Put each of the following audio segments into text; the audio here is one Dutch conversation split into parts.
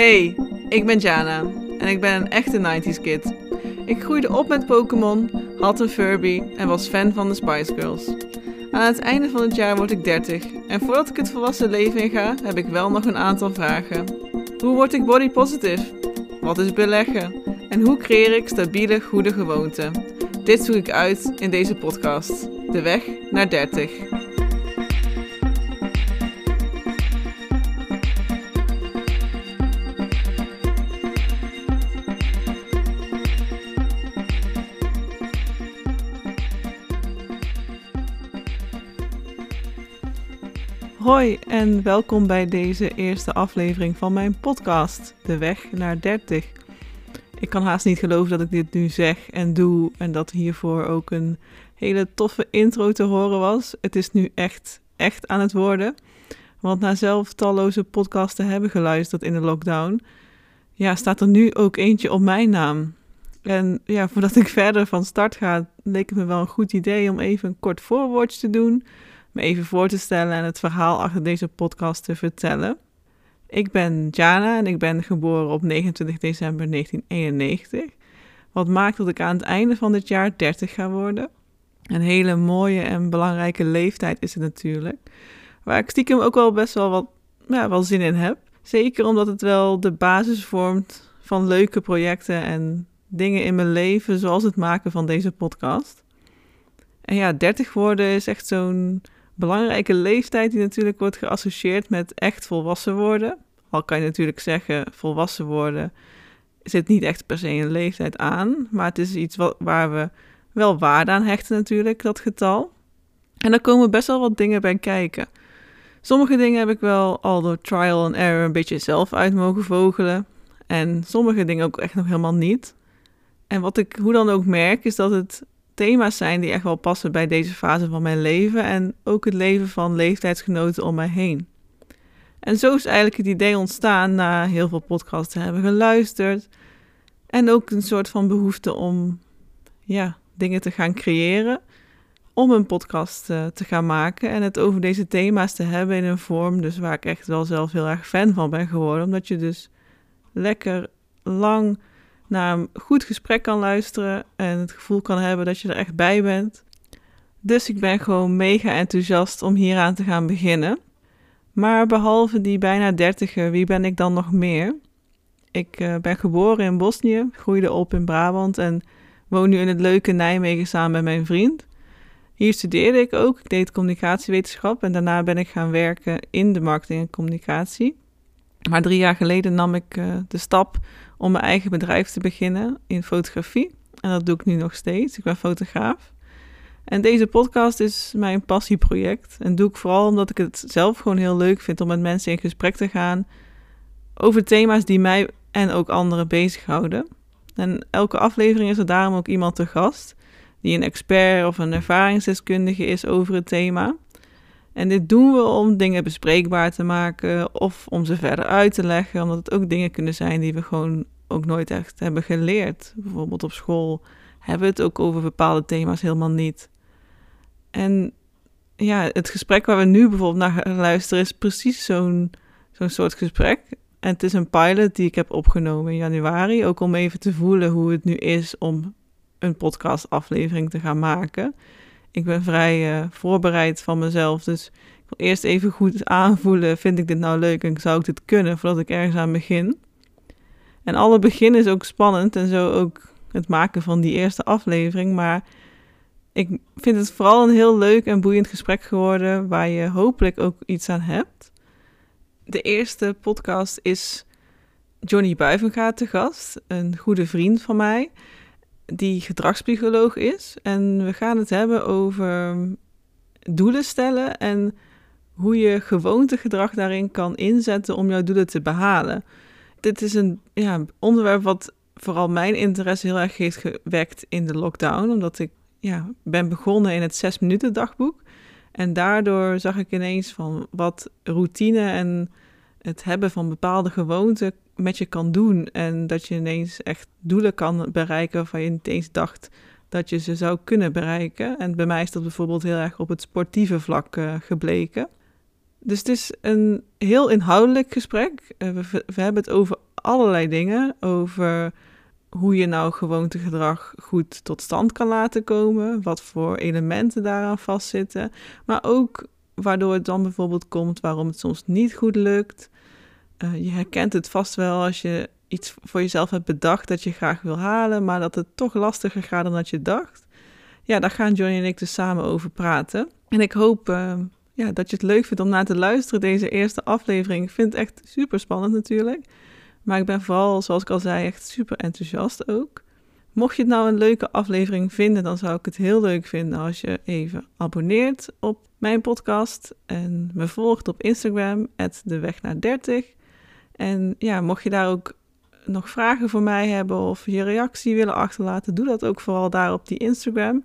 Hey, ik ben Jana en ik ben een echte 90s kid. Ik groeide op met Pokémon, had een Furby en was fan van de Spice Girls. Aan het einde van het jaar word ik 30 en voordat ik het volwassen leven inga, heb ik wel nog een aantal vragen. Hoe word ik body positive? Wat is beleggen? En hoe creëer ik stabiele, goede gewoonten? Dit zoek ik uit in deze podcast. De weg naar 30. Hoi en welkom bij deze eerste aflevering van mijn podcast, De Weg naar 30. Ik kan haast niet geloven dat ik dit nu zeg en doe en dat hiervoor ook een hele toffe intro te horen was. Het is nu echt, echt aan het worden. Want na zelf talloze podcasts hebben geluisterd in de lockdown, ja, staat er nu ook eentje op mijn naam. En ja, voordat ik verder van start ga, leek het me wel een goed idee om even een kort voorwoordje te doen me even voor te stellen en het verhaal achter deze podcast te vertellen. Ik ben Jana en ik ben geboren op 29 december 1991. Wat maakt dat ik aan het einde van dit jaar 30 ga worden. Een hele mooie en belangrijke leeftijd is het natuurlijk. Waar ik stiekem ook wel best wel wat ja, wel zin in heb. Zeker omdat het wel de basis vormt van leuke projecten en dingen in mijn leven, zoals het maken van deze podcast. En ja, 30 worden is echt zo'n belangrijke leeftijd die natuurlijk wordt geassocieerd met echt volwassen worden. Al kan je natuurlijk zeggen, volwassen worden zit niet echt per se een leeftijd aan, maar het is iets wat, waar we wel waarde aan hechten natuurlijk, dat getal. En daar komen best wel wat dingen bij kijken. Sommige dingen heb ik wel al door trial and error een beetje zelf uit mogen vogelen. En sommige dingen ook echt nog helemaal niet. En wat ik hoe dan ook merk, is dat het thema's zijn die echt wel passen bij deze fase van mijn leven en ook het leven van leeftijdsgenoten om mij heen. En zo is eigenlijk het idee ontstaan na heel veel podcasts te hebben geluisterd en ook een soort van behoefte om ja, dingen te gaan creëren, om een podcast uh, te gaan maken en het over deze thema's te hebben in een vorm dus waar ik echt wel zelf heel erg fan van ben geworden, omdat je dus lekker lang naar een goed gesprek kan luisteren en het gevoel kan hebben dat je er echt bij bent. Dus ik ben gewoon mega enthousiast om hieraan te gaan beginnen. Maar behalve die bijna dertiger, wie ben ik dan nog meer? Ik uh, ben geboren in Bosnië, groeide op in Brabant en woon nu in het leuke Nijmegen samen met mijn vriend. Hier studeerde ik ook. Ik deed communicatiewetenschap en daarna ben ik gaan werken in de marketing en communicatie. Maar drie jaar geleden nam ik uh, de stap om mijn eigen bedrijf te beginnen in fotografie. En dat doe ik nu nog steeds. Ik ben fotograaf. En deze podcast is mijn passieproject. En doe ik vooral omdat ik het zelf gewoon heel leuk vind om met mensen in gesprek te gaan over thema's die mij en ook anderen bezighouden. En elke aflevering is er daarom ook iemand te gast die een expert of een ervaringsdeskundige is over het thema. En dit doen we om dingen bespreekbaar te maken of om ze verder uit te leggen, omdat het ook dingen kunnen zijn die we gewoon ook nooit echt hebben geleerd. Bijvoorbeeld op school hebben we het ook over bepaalde thema's helemaal niet. En ja, het gesprek waar we nu bijvoorbeeld naar luisteren is precies zo'n zo'n soort gesprek. En het is een pilot die ik heb opgenomen in januari, ook om even te voelen hoe het nu is om een podcastaflevering te gaan maken. Ik ben vrij uh, voorbereid van mezelf. Dus ik wil eerst even goed aanvoelen: vind ik dit nou leuk en zou ik dit kunnen voordat ik ergens aan begin? En alle begin is ook spannend en zo ook het maken van die eerste aflevering. Maar ik vind het vooral een heel leuk en boeiend gesprek geworden waar je hopelijk ook iets aan hebt. De eerste podcast is Johnny Buivenga te gast, een goede vriend van mij die gedragspsycholoog is. En we gaan het hebben over doelen stellen en hoe je gewoontegedrag daarin kan inzetten om jouw doelen te behalen. Dit is een ja, onderwerp wat vooral mijn interesse heel erg heeft gewekt in de lockdown, omdat ik ja, ben begonnen in het 6 minuten dagboek. En daardoor zag ik ineens van wat routine en het hebben van bepaalde gewoonten met je kan doen. En dat je ineens echt doelen kan bereiken waarvan je niet eens dacht dat je ze zou kunnen bereiken. En bij mij is dat bijvoorbeeld heel erg op het sportieve vlak uh, gebleken. Dus het is een heel inhoudelijk gesprek. Uh, we, we, hebben het over allerlei dingen. Over hoe je nou gewoontegedrag goed tot stand kan laten komen. Wat voor elementen daaraan vastzitten. Maar ook waardoor het dan bijvoorbeeld komt waarom het soms niet goed lukt. Uh, je herkent het vast wel als je iets voor jezelf hebt bedacht dat je graag wil halen, maar dat het toch lastiger gaat dan dat je dacht. Ja, daar gaan Johnny en ik dus samen over praten. En ik hoop uh, ja, dat je het leuk vindt om naar te luisteren, deze eerste aflevering. Ik vind het echt super spannend natuurlijk. Maar ik ben vooral, zoals ik al zei, echt super enthousiast ook. Mocht je het nou een leuke aflevering vinden, dan zou ik het heel leuk vinden als je even abonneert op mijn podcast en me volgt op Instagram, de weg naar 30. En ja, mocht je daar ook nog vragen voor mij hebben of je reactie willen achterlaten, doe dat ook vooral daar op die Instagram.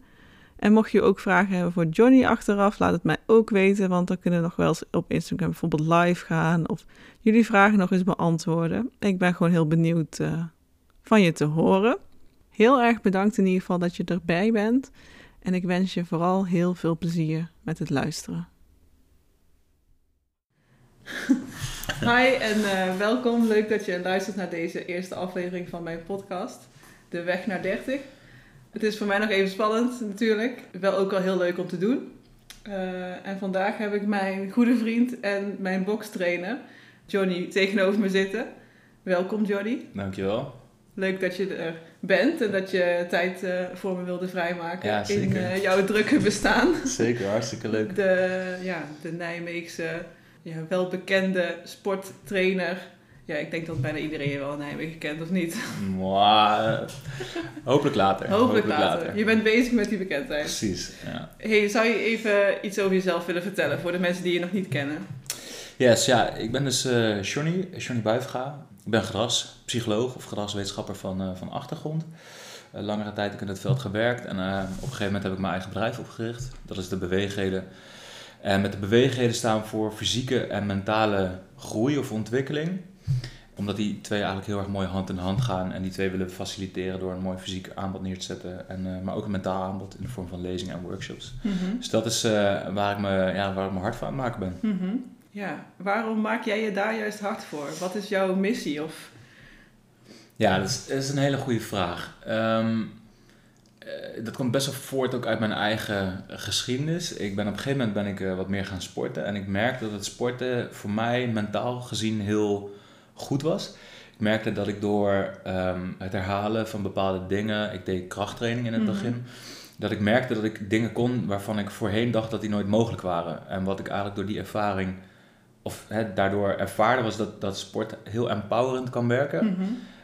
En mocht je ook vragen hebben voor Johnny achteraf, laat het mij ook weten, want dan kunnen we nog wel eens op Instagram bijvoorbeeld live gaan of jullie vragen nog eens beantwoorden. Ik ben gewoon heel benieuwd uh, van je te horen. Heel erg bedankt in ieder geval dat je erbij bent en ik wens je vooral heel veel plezier met het luisteren. Hi en uh, welkom. Leuk dat je luistert naar deze eerste aflevering van mijn podcast, De Weg naar 30. Het is voor mij nog even spannend natuurlijk, wel ook al heel leuk om te doen. Uh, en vandaag heb ik mijn goede vriend en mijn bokstrainer, Johnny, tegenover me zitten. Welkom Johnny. Dankjewel. Leuk dat je er bent en dat je tijd uh, voor me wilde vrijmaken ja, in jouw drukke bestaan. Zeker, hartstikke leuk. De, ja, de Nijmeegse ja, welbekende sporttrainer. Ja, ik denk dat bijna iedereen wel Nijmegen kent, of niet? Mwah, hopelijk later. Hopelijk, later. Je bent bezig met die bekendheid. Precies, ja. Hey, zou je even iets over jezelf willen vertellen voor de mensen die je nog niet kennen? Yes, ja. Ik ben dus uh, Johnny, Johnny. Ik ben gedragspsycholoog of gedragswetenschapper van, uh, van achtergrond. Uh, langere tijd in het veld gewerkt en op een gegeven moment heb ik mijn eigen bedrijf opgericht. Dat is de Beweegheden en met de beweegheden staan we voor fysieke en mentale groei of ontwikkeling. Omdat die twee eigenlijk heel erg mooi hand in hand gaan. En die twee willen faciliteren door een mooi fysiek aanbod neer te zetten. En, uh, maar ook een mentaal aanbod in de vorm van lezingen en workshops. Mm Dus dat is uh, waar, ik me, ja, waar ik me hard van aan het maken ben. Mm -hmm. Ja, waarom maak jij je daar juist hard voor? Wat is jouw missie? Of... Ja, dat is, dat is een hele goede vraag. Um, eh, dat komt best wel voort ook uit mijn eigen geschiedenis. Ik ben op een gegeven moment ben ik uh, wat meer gaan sporten. En ik merkte dat het sporten voor mij mentaal gezien heel goed was. Ik merkte dat ik door um, het herhalen van bepaalde dingen, ik deed krachttraining in het mhm. begin, dat ik merkte dat ik dingen kon waarvan ik voorheen dacht dat die nooit mogelijk waren. En wat ik eigenlijk door die ervaring, of daardoor ervaarde, was dat, dat sport heel empowerend kan werken. Mhm.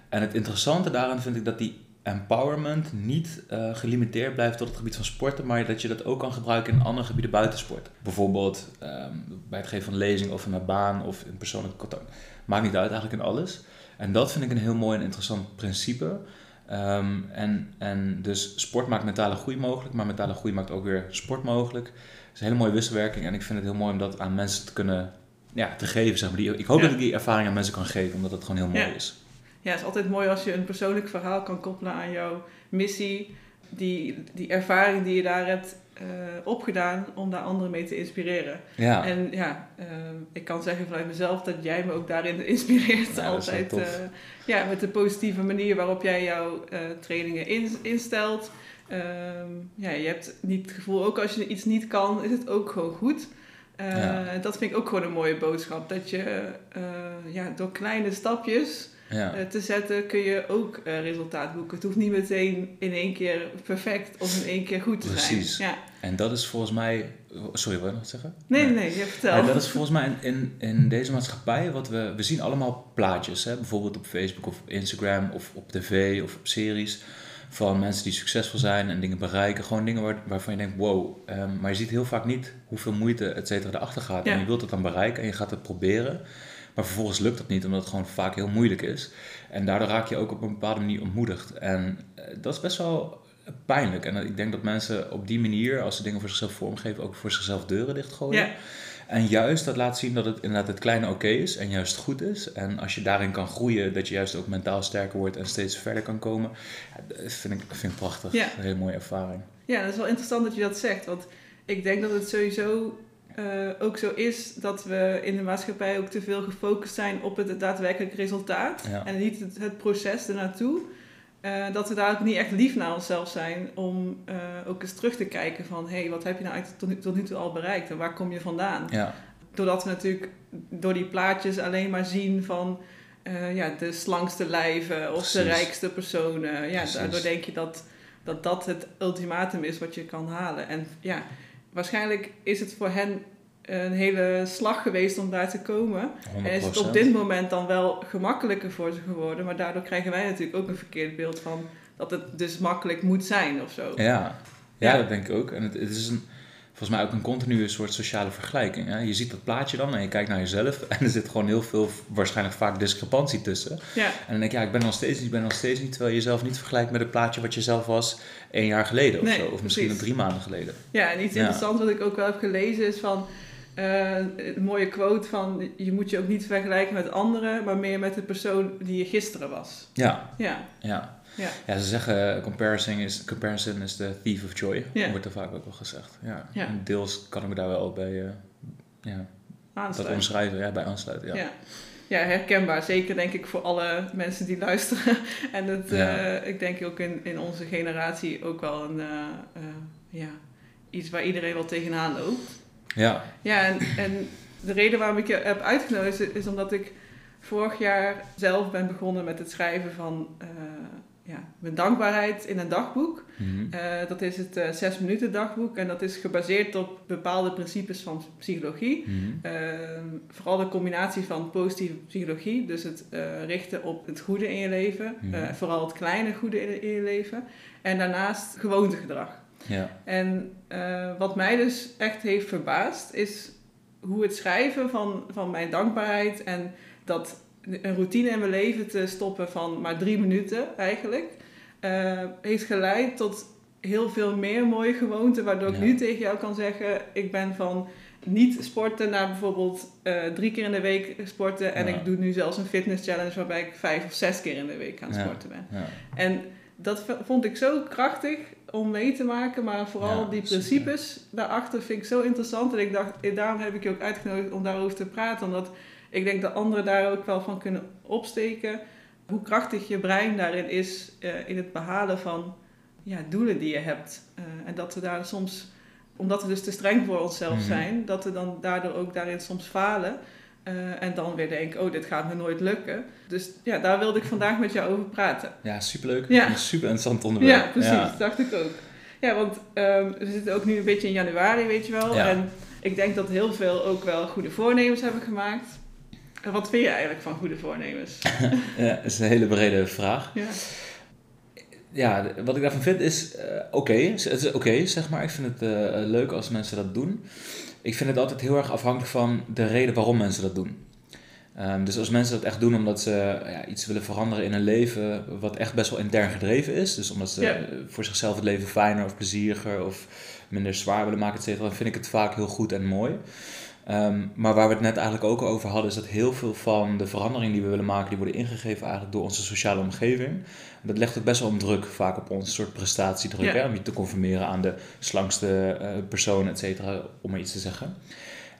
En het interessante daaraan vind ik dat die empowerment niet uh, gelimiteerd blijft tot het gebied van sporten, maar dat je dat ook kan gebruiken in andere gebieden buiten sport. Bijvoorbeeld ehm, bij het geven van lezing of in een baan of in persoonlijk contact. Maakt niet uit eigenlijk in alles. En dat vind ik een heel mooi en interessant principe. Ehm, en, en dus sport maakt mentale groei mogelijk, maar mentale groei maakt ook weer sport mogelijk. Het is een hele mooie wisselwerking en ik vind het heel mooi om dat aan mensen te kunnen ja, te geven. Zeg maar. die, ik hoop dat ik die ervaring aan mensen kan geven, omdat het gewoon heel mooi is ja, het is altijd mooi als je een persoonlijk verhaal kan koppelen aan jouw missie. Die, die ervaring die je daar hebt uh, opgedaan om daar anderen mee te inspireren. Ja. En ja, uh, ik kan zeggen vanuit mezelf dat jij me ook daarin inspireert. Ja, altijd uh, ja, met de positieve manier waarop jij jouw trainingen in, instelt. Ehm, ja, je hebt niet het gevoel, ook als je iets niet kan, is het ook gewoon goed. Ja. Dat vind ik ook gewoon een mooie boodschap. Dat je ja, door kleine stapjes ja. Eh, te zetten, kun je ook uh, resultaat boeken. Het hoeft niet meteen in één keer perfect of in één keer goed te Precies. zijn. Precies. Ja. En dat is volgens mij. Sorry, wil je nog zeggen? Nee, nee, nee je vertel. Ja, dat is volgens mij in, in, deze maatschappij wat we. We zien allemaal plaatjes, hè? bijvoorbeeld op Facebook of Instagram of op tv of op series. Van mensen die succesvol zijn en dingen bereiken. Gewoon dingen waar, waarvan je denkt: wow. Um, maar je ziet heel vaak niet hoeveel moeite, et cetera, erachter gaat. En je wilt het dan bereiken en je gaat het proberen. Maar vervolgens lukt dat niet, omdat het gewoon vaak heel moeilijk is. En daardoor raak je ook op een bepaalde manier ontmoedigd. En eh, dat is best wel pijnlijk. En ik denk dat mensen op die manier, als ze dingen voor zichzelf vormgeven, ook voor zichzelf deuren dichtgooien. Ja. En juist dat laat zien dat het inderdaad het kleine oké is en juist goed is. En als je daarin kan groeien, dat je juist ook mentaal sterker wordt en steeds verder kan komen. Dat vind ik, vind ik prachtig. Een hele mooie ervaring. Ja, dat is wel interessant dat je dat zegt. Want ik denk dat het sowieso eh, ook zo is dat we in de maatschappij ook te veel gefocust zijn op het daadwerkelijk resultaat Ja. en niet het, het proces ernaartoe. Eh, dat we daar ook niet echt lief naar onszelf zijn om eh, ook eens terug te kijken van hé, hey, wat heb je nou eigenlijk tot nu, tot nu toe al bereikt en waar kom je vandaan? Ja, Doordat we natuurlijk door die plaatjes alleen maar zien van ja, de slankste lijven of de rijkste personen. Ja, Precies. daardoor denk je dat, dat dat het ultimatum is wat je kan halen. En ja, waarschijnlijk is het voor hen een hele slag geweest om daar te komen. 100%. En is het op dit moment dan wel gemakkelijker voor ze geworden. Maar daardoor krijgen wij natuurlijk ook een verkeerd beeld van dat het dus makkelijk moet zijn of zo. Ja, ja, Ja. dat denk ik ook. En het, het is een, volgens mij ook een continue soort sociale vergelijking. Hè? Je ziet dat plaatje dan en je kijkt naar jezelf en er zit gewoon heel veel, waarschijnlijk vaak discrepantie tussen. Ja, En dan denk je, ja, ik ben nog steeds niet, ik ben nog steeds niet, terwijl je jezelf niet vergelijkt met het plaatje wat je zelf was één jaar geleden of Nee, zo. Of misschien drie maanden geleden. Ja, en iets Ja. interessants wat ik ook wel heb gelezen is van eh, een mooie quote van je moet je ook niet vergelijken met anderen, maar meer met de persoon die je gisteren was. Ja, Ja, ja. Ja. Ja, ze zeggen uh, comparison is, comparison is the thief of joy. Ja. Dat wordt er vaak ook wel gezegd. Ja. Ja. En deels kan ik me daar wel bij uh, ja, dat omschrijven, ja, bij aansluiten. Ja. Ja. herkenbaar. Zeker denk ik voor alle mensen die luisteren. en Ja. eh, ik denk ook in, in onze generatie ook wel een, eh, eh, ja, iets waar iedereen wel tegenaan loopt. ja. Ja, en, en de reden waarom ik je heb uitgenodigd is, is omdat ik vorig jaar zelf ben begonnen met het schrijven van eh, ja, mijn dankbaarheid in een dagboek. Mhm. Eh, dat is het eh, zes minuten dagboek en dat is gebaseerd op bepaalde principes van psychologie. Mhm. Ehm, vooral de combinatie van positieve psychologie, dus het eh, richten op het goede in je leven, Mhm. vooral het kleine goede in, in je leven, en daarnaast gewoontegedrag. Ja. En wat mij dus echt heeft verbaasd, is hoe het schrijven van, van mijn dankbaarheid en dat een routine in mijn leven te stoppen van maar drie minuten eigenlijk, eh, heeft geleid tot heel veel meer mooie gewoonten, waardoor ik Ja. nu tegen jou kan zeggen, ik ben van niet sporten naar bijvoorbeeld eh, drie keer in de week sporten en Ja. ik doe nu zelfs een fitness challenge waarbij ik vijf of zes keer in de week aan sporten ben. En dat vond ik zo krachtig om mee te maken, maar vooral Ja, die super. principes daarachter vind ik zo interessant. En ik dacht, eh, daarom heb ik je ook uitgenodigd om daarover te praten, omdat ik denk dat anderen daar ook wel van kunnen opsteken. Hoe krachtig je brein daarin is eh, in het behalen van ja, doelen die je hebt. Eh, en dat we daar soms, omdat we dus te streng voor onszelf Mhm. zijn, dat we dan daardoor ook daarin soms falen. Eh, en dan weer denken, oh, dit gaat me nooit lukken. Dus ja, daar wilde ik vandaag met jou over praten. ja, superleuk. Ja. Een super interessant onderwerp. Ja, precies. dacht ik ook. Ja, want ehm, we zitten ook nu een beetje in januari, weet je wel. Ja. En ik denk dat heel veel ook wel goede voornemens hebben gemaakt. En wat vind je eigenlijk van goede voornemens? Ja, dat is een hele brede vraag. Ja, Ja, wat ik daarvan vind is eh, oké. Het is oké, zeg maar. Ik vind het eh, leuk als mensen dat doen. Ik vind het altijd heel erg afhankelijk van de reden waarom mensen dat doen. Ehm, dus als mensen dat echt doen omdat ze ja, iets willen veranderen in hun leven, wat echt best wel intern gedreven is. Dus omdat ze Ja. eh, voor zichzelf het leven fijner of plezieriger of minder zwaar willen maken, et cetera, dan vind ik het vaak heel goed en mooi. Ehm, maar waar we het net eigenlijk ook over hadden, is dat heel veel van de veranderingen die we willen maken, die worden ingegeven eigenlijk door onze sociale omgeving. Dat legt ook best wel een druk vaak op ons, een soort prestatiedruk, Ja. hè, om je te conformeren aan de slangste eh, persoon, et cetera, om maar iets te zeggen.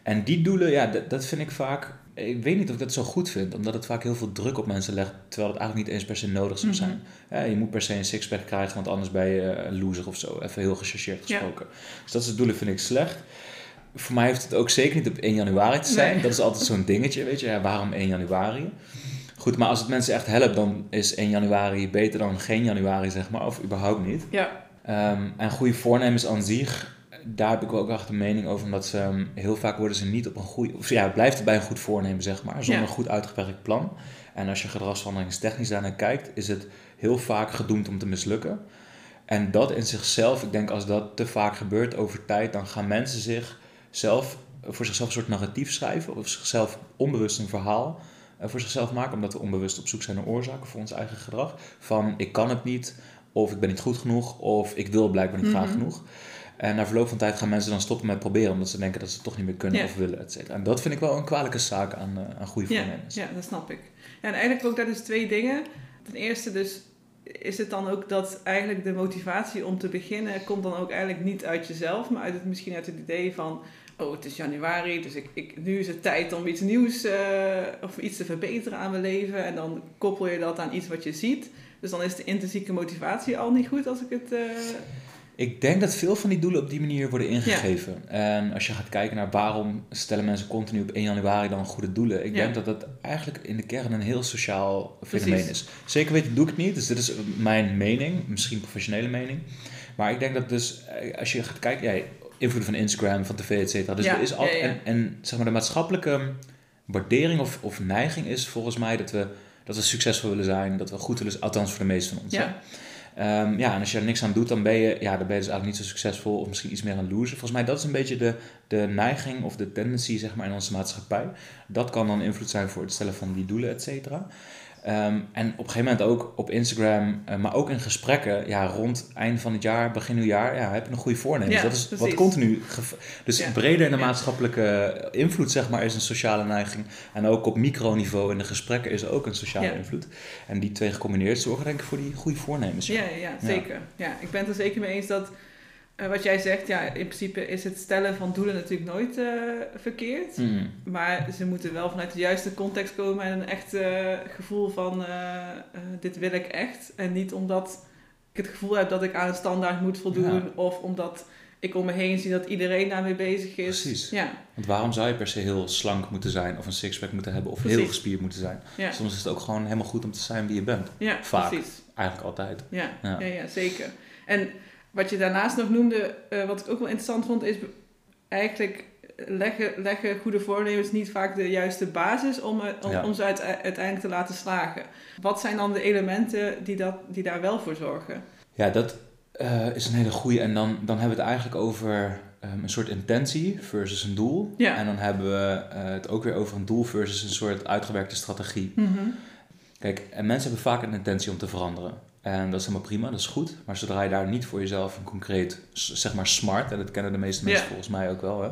En die doelen, ja, dat, dat vind ik vaak, ik weet niet of ik dat zo goed vind, omdat het vaak heel veel druk op mensen legt, terwijl het eigenlijk niet eens per se nodig zou Mhm. zijn. Ja, je moet per se een sixpack krijgen, want anders ben je een loser of zo, even heel gechargeerd Ja. gesproken. Dus dat soort doelen vind ik slecht. Voor mij heeft het ook zeker niet op 1 januari te zijn. Nee. Dat is altijd zo'n dingetje, weet je. Ja, waarom 1 januari? Goed, maar als het mensen echt helpt, dan is 1 januari beter dan geen januari, zeg maar. Of überhaupt niet. ja, Ehm, en goede voornemens aan zich, daar heb ik ook echt een mening over. Omdat ze, ehm, heel vaak worden ze niet op een goede... Of ja, het blijft het bij een goed voornemen, zeg maar. Zonder Ja. een goed uitgewerkt plan. En als je gedragsveranderingstechnisch daarnaar kijkt, is het heel vaak gedoemd om te mislukken. En dat in zichzelf, ik denk als dat te vaak gebeurt over tijd, dan gaan mensen zich zelf, voor zichzelf een soort narratief schrijven. Of zichzelf onbewust een verhaal eh, voor zichzelf maken. Omdat we onbewust op zoek zijn naar oorzaken voor ons eigen gedrag. Van ik kan het niet, of ik ben niet goed genoeg, of ik wil blijkbaar niet graag Mhm. genoeg. En na verloop van tijd gaan mensen dan stoppen met proberen, omdat ze denken dat ze het toch niet meer kunnen Ja. of willen, et cetera. En dat vind ik wel een kwalijke zaak aan, eh, aan goede ja, voornemens. ja, dat snap ik. Ja, en eigenlijk ook daar dus twee dingen. Ten eerste dus, is het dan ook dat eigenlijk de motivatie om te beginnen komt dan ook eigenlijk niet uit jezelf, maar uit het, misschien uit het idee van, oh het is januari, dus ik, ik, nu is het tijd om iets nieuws uh, of iets te verbeteren aan mijn leven en dan koppel je dat aan iets wat je ziet. Dus dan is de intrinsieke motivatie al niet goed als ik het... Uh... Ik denk dat veel van die doelen op die manier worden ingegeven. En als je gaat kijken naar waarom stellen mensen continu op 1 januari dan goede doelen. Ik denk dat dat eigenlijk in de kern een heel sociaal fenomeen is. Zeker weten doe ik het niet, dus dit is mijn mening, misschien professionele mening. Maar ik denk dat dus, eh, als je gaat kijken, ja, invloed van Instagram, van tv, et cetera. Dus er is altijd, en, en zeg maar de maatschappelijke waardering of, of neiging is volgens mij dat we, dat we succesvol willen zijn, dat we goed willen, althans voor de meesten van ons. Ja. Um, ja, en als je er niks aan doet, dan ben je, ja, dan ben je dus eigenlijk niet zo succesvol of misschien iets meer aan loser. Volgens mij dat is een beetje de, de neiging of de tendency zeg maar, in onze maatschappij. Dat kan dan invloed zijn voor het stellen van die doelen, et cetera. Ehm, en op een gegeven moment ook op Instagram, uh, maar ook in gesprekken, ja, rond eind van het jaar, begin nieuwjaar, ja, heb je een goede voornemen. Ja, dat is wat continu. Dus breder in de maatschappelijke invloed, zeg maar, is een sociale neiging. En ook op microniveau in de gesprekken is ook een sociale invloed. En die twee gecombineerd zorgen, denk ik, voor die goede voornemens. Ja, ja, zeker. Ja. ik ben het er zeker mee eens dat uh, wat jij zegt, ja, in principe is het stellen van doelen natuurlijk nooit uh, verkeerd. Mm. Maar ze moeten wel vanuit de juiste context komen en een echt uh, gevoel van dit wil ik echt. En niet omdat ik het gevoel heb dat ik aan een standaard moet voldoen ja. of omdat ik om me heen zie dat iedereen daarmee bezig is. Precies. Ja. Want waarom zou je per se heel slank moeten zijn of een sixpack moeten hebben of heel gespierd moeten zijn? Ja. Soms is het ook gewoon helemaal goed om te zijn wie je bent. Ja, Vaak. Precies. Eigenlijk altijd. Ja, ja. ja, zeker. En wat je daarnaast nog noemde, uh, wat ik ook wel interessant vond, is eigenlijk leggen, leggen goede voornemens niet vaak de juiste basis om, om, om ze uiteindelijk te laten slagen. Wat zijn dan de elementen die, dat, die daar wel voor zorgen? Ja, dat uh, is een hele goede. En dan, dan hebben we het eigenlijk over um, een soort intentie versus een doel. Ja. En dan hebben we uh, het ook weer over een doel versus een soort uitgewerkte strategie. Mm -hmm. Kijk, en mensen hebben vaak een intentie om te veranderen. En dat is helemaal prima, dat is goed. Maar zodra je daar niet voor jezelf een concreet, zeg maar smart, en dat kennen de meeste mensen volgens mij ook wel, hè?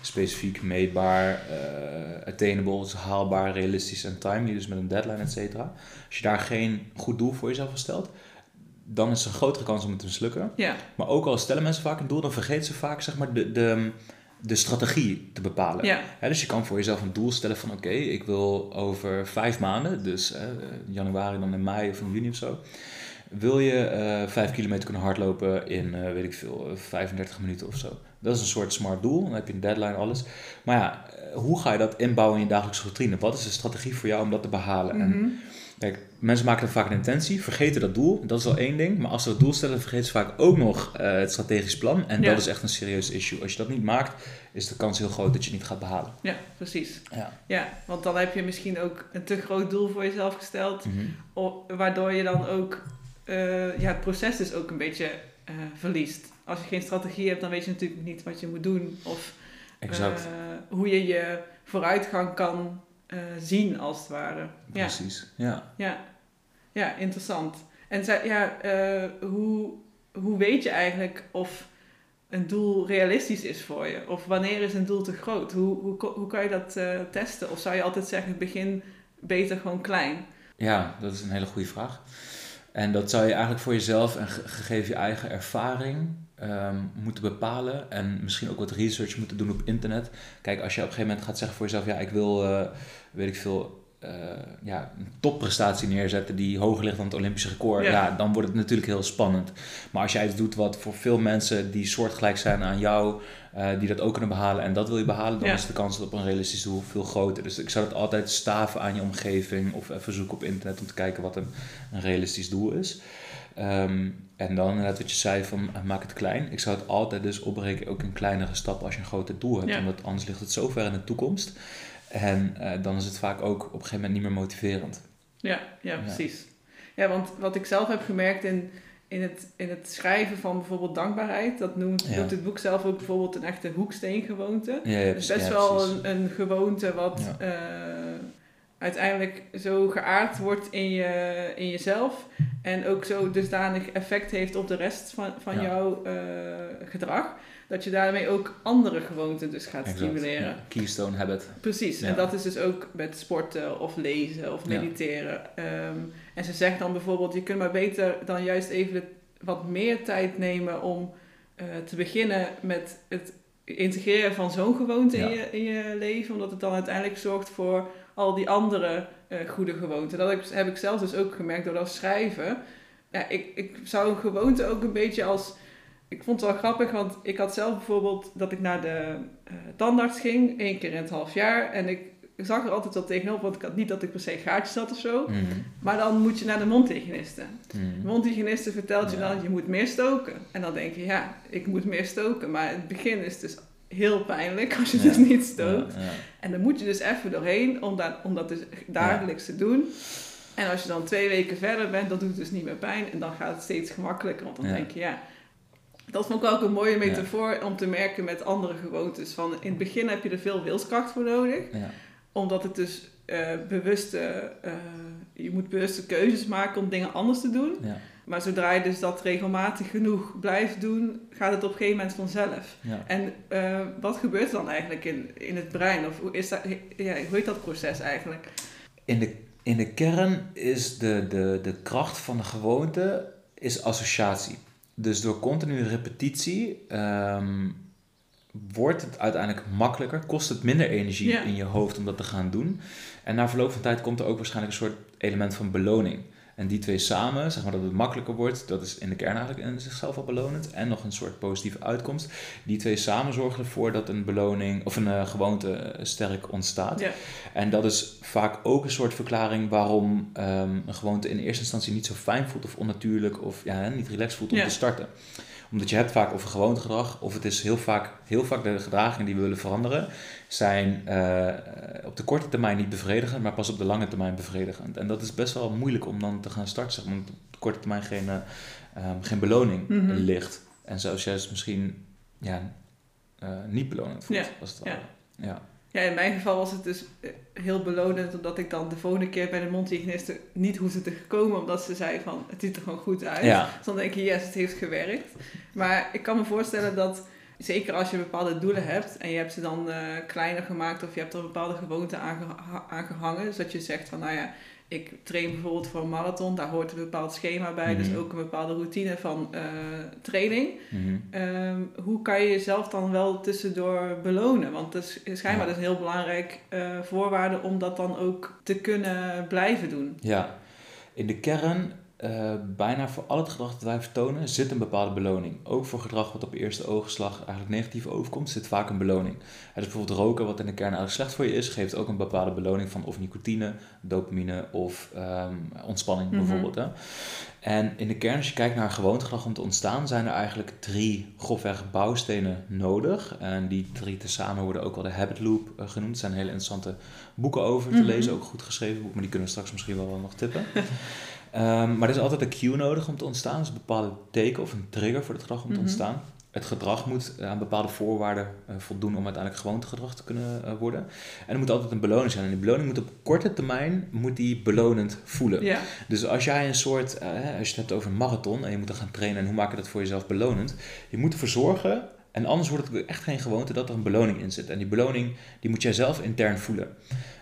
specifiek, meetbaar, uh, attainable, dus haalbaar, realistisch en timely, dus met een deadline, et cetera. Als je daar geen goed doel voor jezelf stelt, dan is er een grotere kans om het te mislukken. Maar ook al stellen mensen vaak een doel, dan vergeten ze vaak zeg maar, de, de, de strategie te bepalen. Ja. dus je kan voor jezelf een doel stellen van oké, ik wil over vijf maanden, dus januari dan in mei of in juni of zo, wil je uh, 5 kilometer kunnen hardlopen in, uh, weet ik veel, 35 eh, minuten of zo. Dat is een soort smart doel. Dan heb je een deadline, alles. Maar ja, eh, hoe ga je dat inbouwen in je dagelijkse routine? Wat is de strategie voor jou om dat te behalen? En mhm. kijk, mensen maken dan vaak een intentie, vergeten dat doel. Dat is al één ding. Maar als ze dat doel stellen, vergeten ze vaak ook nog het strategisch plan. En dat is echt een serieus issue. Als je dat niet maakt, is de kans heel groot dat je het niet gaat behalen. Ja, precies. Ja, ja want dan heb je misschien ook een te groot doel voor jezelf gesteld. Mhm. waardoor je dan ook uh, ja, het proces dus ook een beetje uh, verliest. Als je geen strategie hebt, dan weet je natuurlijk niet wat je moet doen. Of exact. Uh, hoe je je vooruitgang kan zien, als het ware. Precies, ja. Ja, ja. interessant. En ja, hoe, hoe weet je eigenlijk of een doel realistisch is voor je? Of wanneer is een doel te groot? Hoe, hoe, hoe kan je dat testen? Of zou je altijd zeggen, begin beter gewoon klein? Ja, dat is een hele goede vraag. En dat zou je eigenlijk voor jezelf en gegeven je eigen ervaring um, moeten bepalen. En misschien ook wat research moeten doen op internet. Kijk, als je op een gegeven moment gaat zeggen voor jezelf: ja, ik wil, uh, weet ik veel, uh, ja, een topprestatie neerzetten die hoger ligt dan het Olympische record, ja. dan wordt het natuurlijk heel spannend. Maar als jij iets doet wat voor veel mensen die soortgelijk zijn aan jou, uh, die dat ook kunnen behalen en dat wil je behalen, dan is de kans op een realistisch doel veel groter. Dus ik zou het altijd staven aan je omgeving of even zoeken op internet om te kijken wat een, een realistisch doel is. Um, en dan inderdaad wat je zei van uh, maak het klein. Ik zou het altijd dus opbreken ook in kleinere stappen als je een groter doel hebt. Omdat anders ligt het zo ver in de toekomst. En uh, dan is het vaak ook op een gegeven moment niet meer motiverend. Ja, ja, precies. Ja, want wat ik zelf heb gemerkt in, in, het, in het schrijven van bijvoorbeeld dankbaarheid, dat noemt, ja. noemt het boek zelf ook bijvoorbeeld een echte hoeksteengewoonte. Ja, ja, dus best wel een, een, gewoonte wat uh, uiteindelijk zo geaard wordt in, je, in jezelf. En ook zo dusdanig effect heeft op de rest van, van Ja. jouw eh, gedrag. Dat je daarmee ook andere gewoonten dus gaat Exact, stimuleren. ja. Keystone habit. Precies, Ja. en dat is dus ook met sporten of lezen of mediteren. Ehm, en ze zegt dan bijvoorbeeld, je kunt maar beter dan juist even de- wat meer tijd nemen om eh, te beginnen met het integreren van zo'n gewoonte in, je, in je leven. Omdat het dan uiteindelijk zorgt voor al die andere eh, goede gewoonten. Dat heb ik- heb ik zelf dus ook gemerkt door dat schrijven. Ja, ik, ik zou een gewoonte ook een beetje als... Ik vond het wel grappig, want ik had zelf bijvoorbeeld dat ik naar de eh, tandarts ging, één keer in het half jaar. En ik zag er altijd wel tegenop, want ik had niet dat ik per se gaatjes had of zo. Mhm. Maar dan moet je naar de mondhygiëniste. Mhm. De mondhygiëniste vertelt je Ja. dan, je moet meer stoken. En dan denk je, ja, ik moet meer stoken. Maar het begin is dus heel pijnlijk als je Ja. dus niet stookt. Ja, ja. En dan moet je dus even doorheen om dat, om dat dus dagelijks te doen. En als je dan twee weken verder bent, dan doet het dus niet meer pijn. En dan gaat het steeds gemakkelijker. Want dan denk je, ja... Dat vond ik ook een mooie metafoor om te merken met andere gewoontes. Van in het begin heb je er veel wilskracht voor nodig. Ja. Omdat het dus eh, bewuste... eh, je moet bewuste keuzes maken om dingen anders te doen. Maar zodra je dus dat regelmatig genoeg blijft doen, gaat het op een gegeven moment vanzelf. Ja. En eh, wat gebeurt er dan eigenlijk in, in het brein? Of hoe, is dat, ja, hoe heet dat proces eigenlijk? In de, in de kern is de, de, de kracht van de gewoonte is associatie. Dus door continue repetitie ehm, wordt het uiteindelijk makkelijker, kost het minder energie Ja. in je hoofd om dat te gaan doen. En na verloop van tijd komt er ook waarschijnlijk een soort element van beloning. En die twee samen, zeg maar dat het makkelijker wordt, dat is in de kern eigenlijk in zichzelf al belonend. En nog een soort positieve uitkomst. Die twee samen zorgen ervoor dat een beloning of een eh, gewoonte eh, sterk ontstaat. Ja, En dat is vaak ook een soort verklaring waarom ehm, een gewoonte in eerste instantie niet zo fijn voelt of onnatuurlijk of ja, niet relaxed voelt om Ja. te starten. Omdat je hebt vaak een gewoontegedrag of het is heel vaak, heel vaak de gedragingen die we willen veranderen zijn eh, op de korte termijn niet bevredigend, maar pas op de lange termijn bevredigend. En dat is best wel moeilijk om dan te gaan starten, zeg omdat op de korte termijn geen, eh, ehm, geen beloning Mhm. ligt. En zelfs juist misschien ja, eh, niet belonend voelt, Ja, als het ware. Ja. ja, in mijn geval was het dus eh, heel belonend, omdat ik dan de volgende keer bij de mondhygiëniste niet hoefde te komen, omdat ze zei van, het ziet er gewoon goed uit. Ja. Dus dan denk je, yes, het heeft gewerkt. Maar ik kan me voorstellen dat, zeker als je bepaalde doelen hebt en je hebt ze dan eh, kleiner gemaakt of je hebt er bepaalde gewoonten aan, geha- aan gehangen, dus dat je zegt van, nou ja, ik train bijvoorbeeld voor een marathon, daar hoort een bepaald schema bij, dus Mhm. ook een bepaalde routine van eh, training. Mhm. Ehm, hoe kan je jezelf dan wel tussendoor belonen? Want dat is schijnbaar Ja. dus een heel belangrijk eh, voorwaarde om dat dan ook te kunnen blijven doen. Ja, in de kern, eh, bijna voor al het gedrag dat wij vertonen, zit een bepaalde beloning. Ook voor gedrag wat op eerste oogslag eigenlijk negatief overkomt, zit vaak een beloning. Het is bijvoorbeeld roken, wat in de kern eigenlijk slecht voor je is, geeft ook een bepaalde beloning van of nicotine, dopamine of ehm, ontspanning Mhm. bijvoorbeeld. Hè. En in de kern, als je kijkt naar gewoontegedrag om te ontstaan, zijn er eigenlijk drie grofweg bouwstenen nodig. En die drie tezamen worden ook wel de habit loop eh, genoemd. Er zijn hele interessante boeken over te Mhm. lezen, ook goed geschreven boeken, maar die kunnen we straks misschien wel, wel nog tippen. Ehm, maar er is altijd een cue nodig om te ontstaan, dus een bepaalde teken of een trigger voor het gedrag om te Mhm. ontstaan. Het gedrag moet aan bepaalde voorwaarden eh, voldoen om uiteindelijk gewoontegedrag te kunnen eh, worden. En er moet altijd een beloning zijn. En die beloning moet op korte termijn moet die belonend voelen. Ja, Dus als jij een soort, eh, als je het hebt over een marathon en je moet dan gaan trainen en hoe maak je dat voor jezelf belonend? Je moet ervoor zorgen, en anders wordt het echt geen gewoonte, dat er een beloning in zit. En die beloning, die moet jij zelf intern voelen.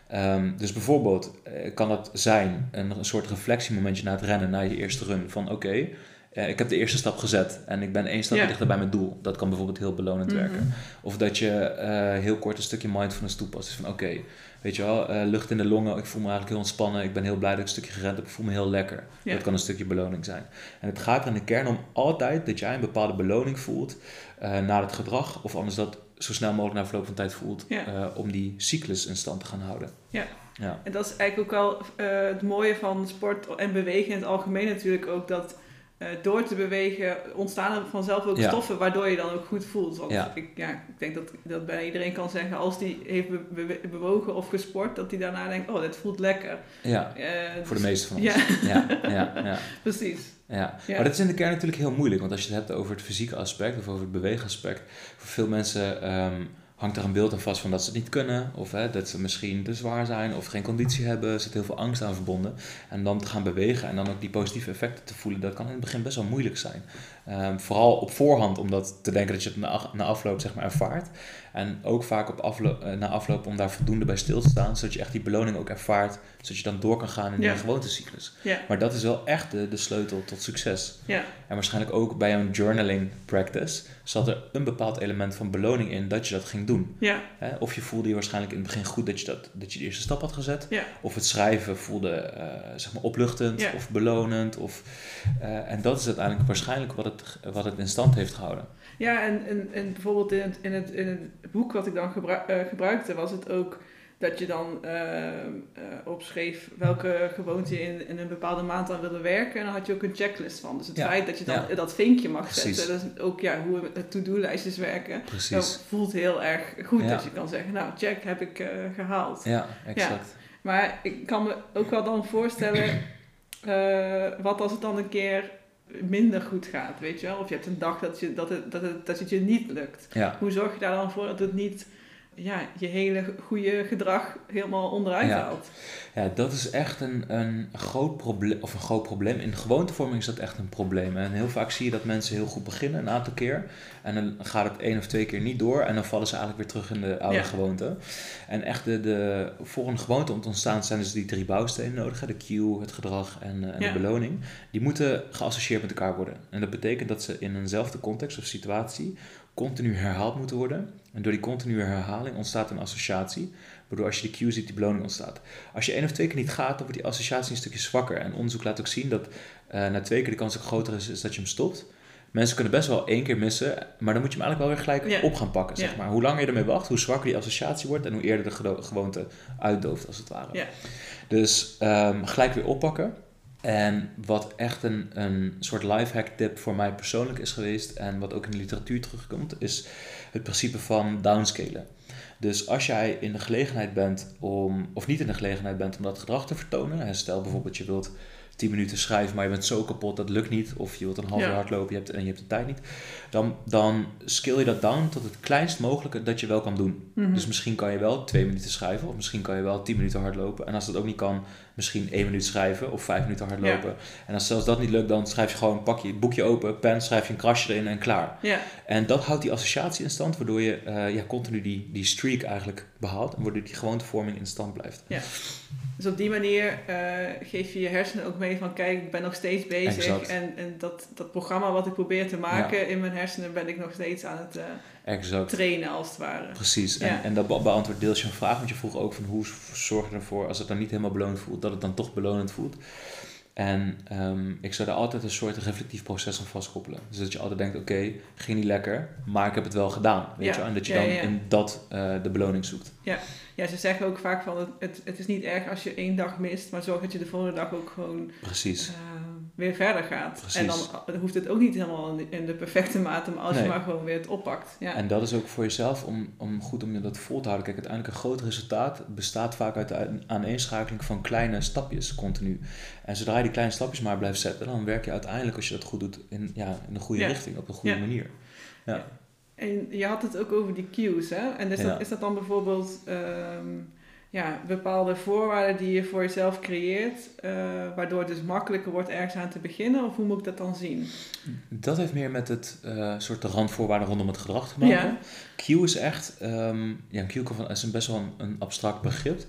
Ehm, dus bijvoorbeeld eh, kan dat zijn een, een soort reflectiemomentje na het rennen, na je eerste run. Van oké, eh, ik heb de eerste stap gezet en ik ben één stap Ja. dichter bij mijn doel. Dat kan bijvoorbeeld heel belonend Mhm. werken. Of dat je eh, heel kort een stukje mindfulness toepast. Dus van oké, weet je wel, lucht in de longen, ik voel me eigenlijk heel ontspannen. Ik ben heel blij dat ik een stukje gerend heb, ik voel me heel lekker. Dat kan een stukje beloning zijn. En het gaat er in de kern om altijd dat jij een bepaalde beloning voelt eh na het gedrag. Of anders dat zo snel mogelijk na verloop van tijd voelt. Ja. eh, om die cyclus in stand te gaan houden. Ja. Ja. en dat is eigenlijk ook wel eh, het mooie van sport en bewegen in het algemeen natuurlijk ook dat eh, door te bewegen ontstaan er vanzelf ook Ja. stoffen waardoor je dan ook goed voelt. Want Ja. ik, ja, ik denk dat, dat bijna iedereen kan zeggen als die heeft be- be- bewogen of gesport, dat die daarna denkt, oh, dit voelt lekker. ja, voor de dus- meeste van ons. Ja, Ja, ja, ja. precies. Ja. Ja. maar dat is in de kern natuurlijk heel moeilijk. Want als je het hebt over het fysieke aspect of over het beweegaspect, voor veel mensen ehm, hangt er een beeld aan vast van dat ze het niet kunnen, of hè, dat ze misschien te zwaar zijn of geen conditie hebben. Er zit heel veel angst aan verbonden. En dan te gaan bewegen en dan ook die positieve effecten te voelen, dat kan in het begin best wel moeilijk zijn. Ehm, vooral op voorhand, om dat te denken dat je het na, na afloop zeg maar, ervaart. En ook vaak op afloop, uh, na afloop om daar voldoende bij stil te staan, zodat je echt die beloning ook ervaart, zodat je dan door kan gaan in ja. die gewoontecyclus. Ja. Maar dat is wel echt de, de sleutel tot succes. Ja. En waarschijnlijk ook bij een journaling practice zat er een bepaald element van beloning in dat je dat ging doen. Ja. Of je voelde je waarschijnlijk in het begin goed dat je, dat, dat je de eerste stap had gezet. Of het schrijven voelde uh, zeg maar opluchtend of belonend. Of, uh, en dat is uiteindelijk waarschijnlijk wat het, wat het in stand heeft gehouden. Ja, en, en, en bijvoorbeeld in het, in, het, in het boek wat ik dan uh, gebruikte, was het ook dat je dan uh, uh, opschreef welke gewoonte je in, in een bepaalde maand aan wilde werken. En dan had je ook een checklist van. Dus het Ja, feit dat je dan ja. dat vinkje mag Precies. zetten, dat is ook ja, hoe we- to-do-lijstjes werken. Precies. Dat voelt heel erg goed Ja. dat je kan zeggen, nou check, heb ik eh, gehaald. Ja, exact. Maar ik kan me ook wel dan voorstellen, eh, wat als het dan een keer minder goed gaat, weet je wel? Of je hebt een dag dat, je, dat, het, dat, het, dat het je niet lukt. Ja. Hoe zorg je daar dan voor dat het niet ja, je hele goede gedrag helemaal onderuit Ja. haalt? Ja, dat is echt een, een groot probleem. Of een groot probleem. In gewoontevorming is dat echt een probleem. En heel vaak zie je dat mensen heel goed beginnen, een aantal keer. En dan gaat het één of twee keer niet door. En dan vallen ze eigenlijk weer terug in de oude Ja. gewoonte. En echt de, de, voor een gewoonte om te ontstaan zijn dus die drie bouwstenen nodig. hè. De cue, het gedrag en, eh, en Ja. de beloning. Die moeten geassocieerd met elkaar worden. En dat betekent dat ze in eenzelfde context of situatie continu herhaald moeten worden. En door die continue herhaling ontstaat een associatie. Waardoor als je de cue ziet, die beloning ontstaat. Als je één of twee keer niet gaat, dan wordt die associatie een stukje zwakker. En onderzoek laat ook zien dat eh, na twee keer de kans ook groter is, is dat je hem stopt. Mensen kunnen best wel één keer missen, maar dan moet je hem eigenlijk wel weer gelijk op gaan pakken. Zeg maar. Hoe langer je ermee wacht, hoe zwakker die associatie wordt en hoe eerder de gewoonte uitdooft, als het ware. Dus ehm, gelijk weer oppakken. En wat echt een, een soort lifehack tip voor mij persoonlijk is geweest, en wat ook in de literatuur terugkomt, is het principe van downscalen. Dus als jij in de gelegenheid bent om, of niet in de gelegenheid bent om dat gedrag te vertonen, stel bijvoorbeeld je wilt 10 minuten schrijven, maar je bent zo kapot, dat lukt niet, of je wilt een half Ja. uur hardlopen je hebt, en je hebt de tijd niet, dan, dan scale je dat down tot het kleinst mogelijke dat je wel kan doen. Mhm. Dus misschien kan je wel twee minuten schrijven, of misschien kan je wel 10 minuten hardlopen. En als dat ook niet kan, misschien één minuut schrijven of vijf minuten hardlopen. En als zelfs dat niet lukt, dan schrijf je gewoon, pak je boekje open, pen, schrijf je een krasje erin en klaar. Ja, En dat houdt die associatie in stand, waardoor je eh, ja, continu die, die streak eigenlijk behaalt. En waardoor die gewoontevorming in stand blijft. Dus op die manier eh, geef je je hersenen ook mee van kijk, ik ben nog steeds bezig. Exact. En, en dat, dat programma wat ik probeer te maken in mijn hersenen ben ik nog steeds aan het eh, trainen als het ware. Precies. Ja. En, en dat be- beantwoordt deels je vraag, want je vroeg ook van hoe zorg je ervoor als het dan niet helemaal belonend voelt, dat het dan toch belonend voelt. En ehm, ik zou daar altijd een soort reflectief proces aan vastkoppelen. Dus dat je altijd denkt, oké, ging niet lekker, maar ik heb het wel gedaan. Weet Ja. je? En dat je dan in dat eh, de beloning zoekt. Ja, ze zeggen ook vaak van het, het, het is niet erg als je één dag mist, maar zorg dat je de volgende dag ook gewoon Precies. eh, weer verder gaat. Precies. En dan eh, hoeft het ook niet helemaal in de, de perfecte mate, maar als Nee. je maar gewoon weer het oppakt. Ja. En dat is ook voor jezelf om, om goed om je dat vol te houden. Kijk, uiteindelijk een groot resultaat bestaat vaak uit de aan- aaneenschakeling van kleine stapjes continu. En zodra je die kleine stapjes maar blijft zetten, dan werk je uiteindelijk, als je dat goed doet, in, ja, in de goede Ja. richting, op een goede Ja. manier. Ja. En je had het ook over die cues, hè? En is, Ja. dat, is dat dan bijvoorbeeld ehm, ja, bepaalde voorwaarden die je voor jezelf creëert, eh, waardoor het dus makkelijker wordt ergens aan te beginnen? Of hoe moet ik dat dan zien? Dat heeft meer met het eh, soort de randvoorwaarden rondom het gedrag te maken. Ja. Q is echt, ehm, ja, een van, is een best wel een, een abstract begrip.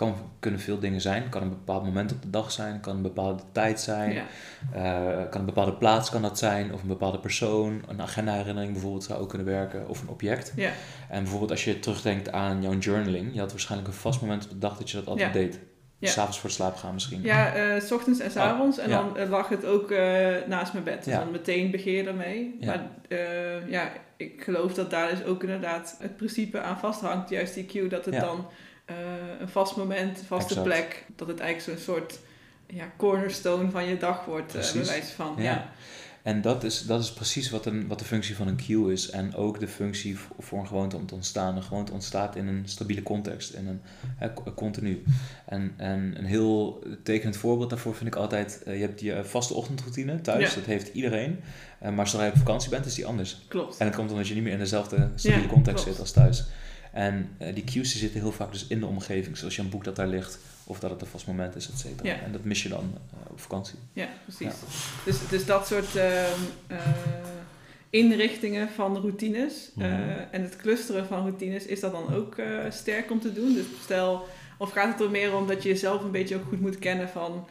Kan, kunnen veel dingen zijn. Het kan een bepaald moment op de dag zijn, het kan een bepaalde tijd zijn. Ja. Eh, kan een bepaalde plaats kan dat zijn, of een bepaalde persoon. Een agenda-herinnering bijvoorbeeld zou ook kunnen werken, of een object. Ja. En bijvoorbeeld als je terugdenkt aan jouw journaling, je had waarschijnlijk een vast moment op de dag dat je dat altijd Ja. deed. Ja. S'avonds voor het slapen gaan misschien. Ja, eh, s ochtends en s avonds. en ja. dan eh, lag het ook naast mijn bed. Dus Ja. dan meteen je ermee. Ja. Maar ja, ik geloof dat daar dus ook inderdaad het principe aan vasthangt. Juist die cue, dat het dan een vast moment, een vaste Exact. plek. Dat het eigenlijk zo'n soort ja, cornerstone van je dag wordt, eh bewijs van. Ja. Ja. En dat is, dat is precies wat, een, wat de functie van een cue is. En ook de functie voor een gewoonte om te ontstaan. Een gewoonte ontstaat in een stabiele context, in een hè, continu. En, en een heel tekenend voorbeeld daarvoor vind ik altijd: uh, je hebt je vaste ochtendroutine thuis, dat heeft iedereen. Uh, maar zodra je op vakantie bent, is die anders. Klopt. En dat komt omdat je niet meer in dezelfde stabiele context zit als thuis. En uh, die cues zitten heel vaak dus in de omgeving, zoals je een boek dat daar ligt, of dat het een vast moment is, et cetera. En dat mis je dan uh, op vakantie. Ja, precies. Dus, dus dat soort uh, inrichtingen van routines mm en het clusteren van routines, is dat dan ook sterk om te doen? Dus stel, of gaat het er meer om dat je jezelf een beetje ook goed moet kennen van...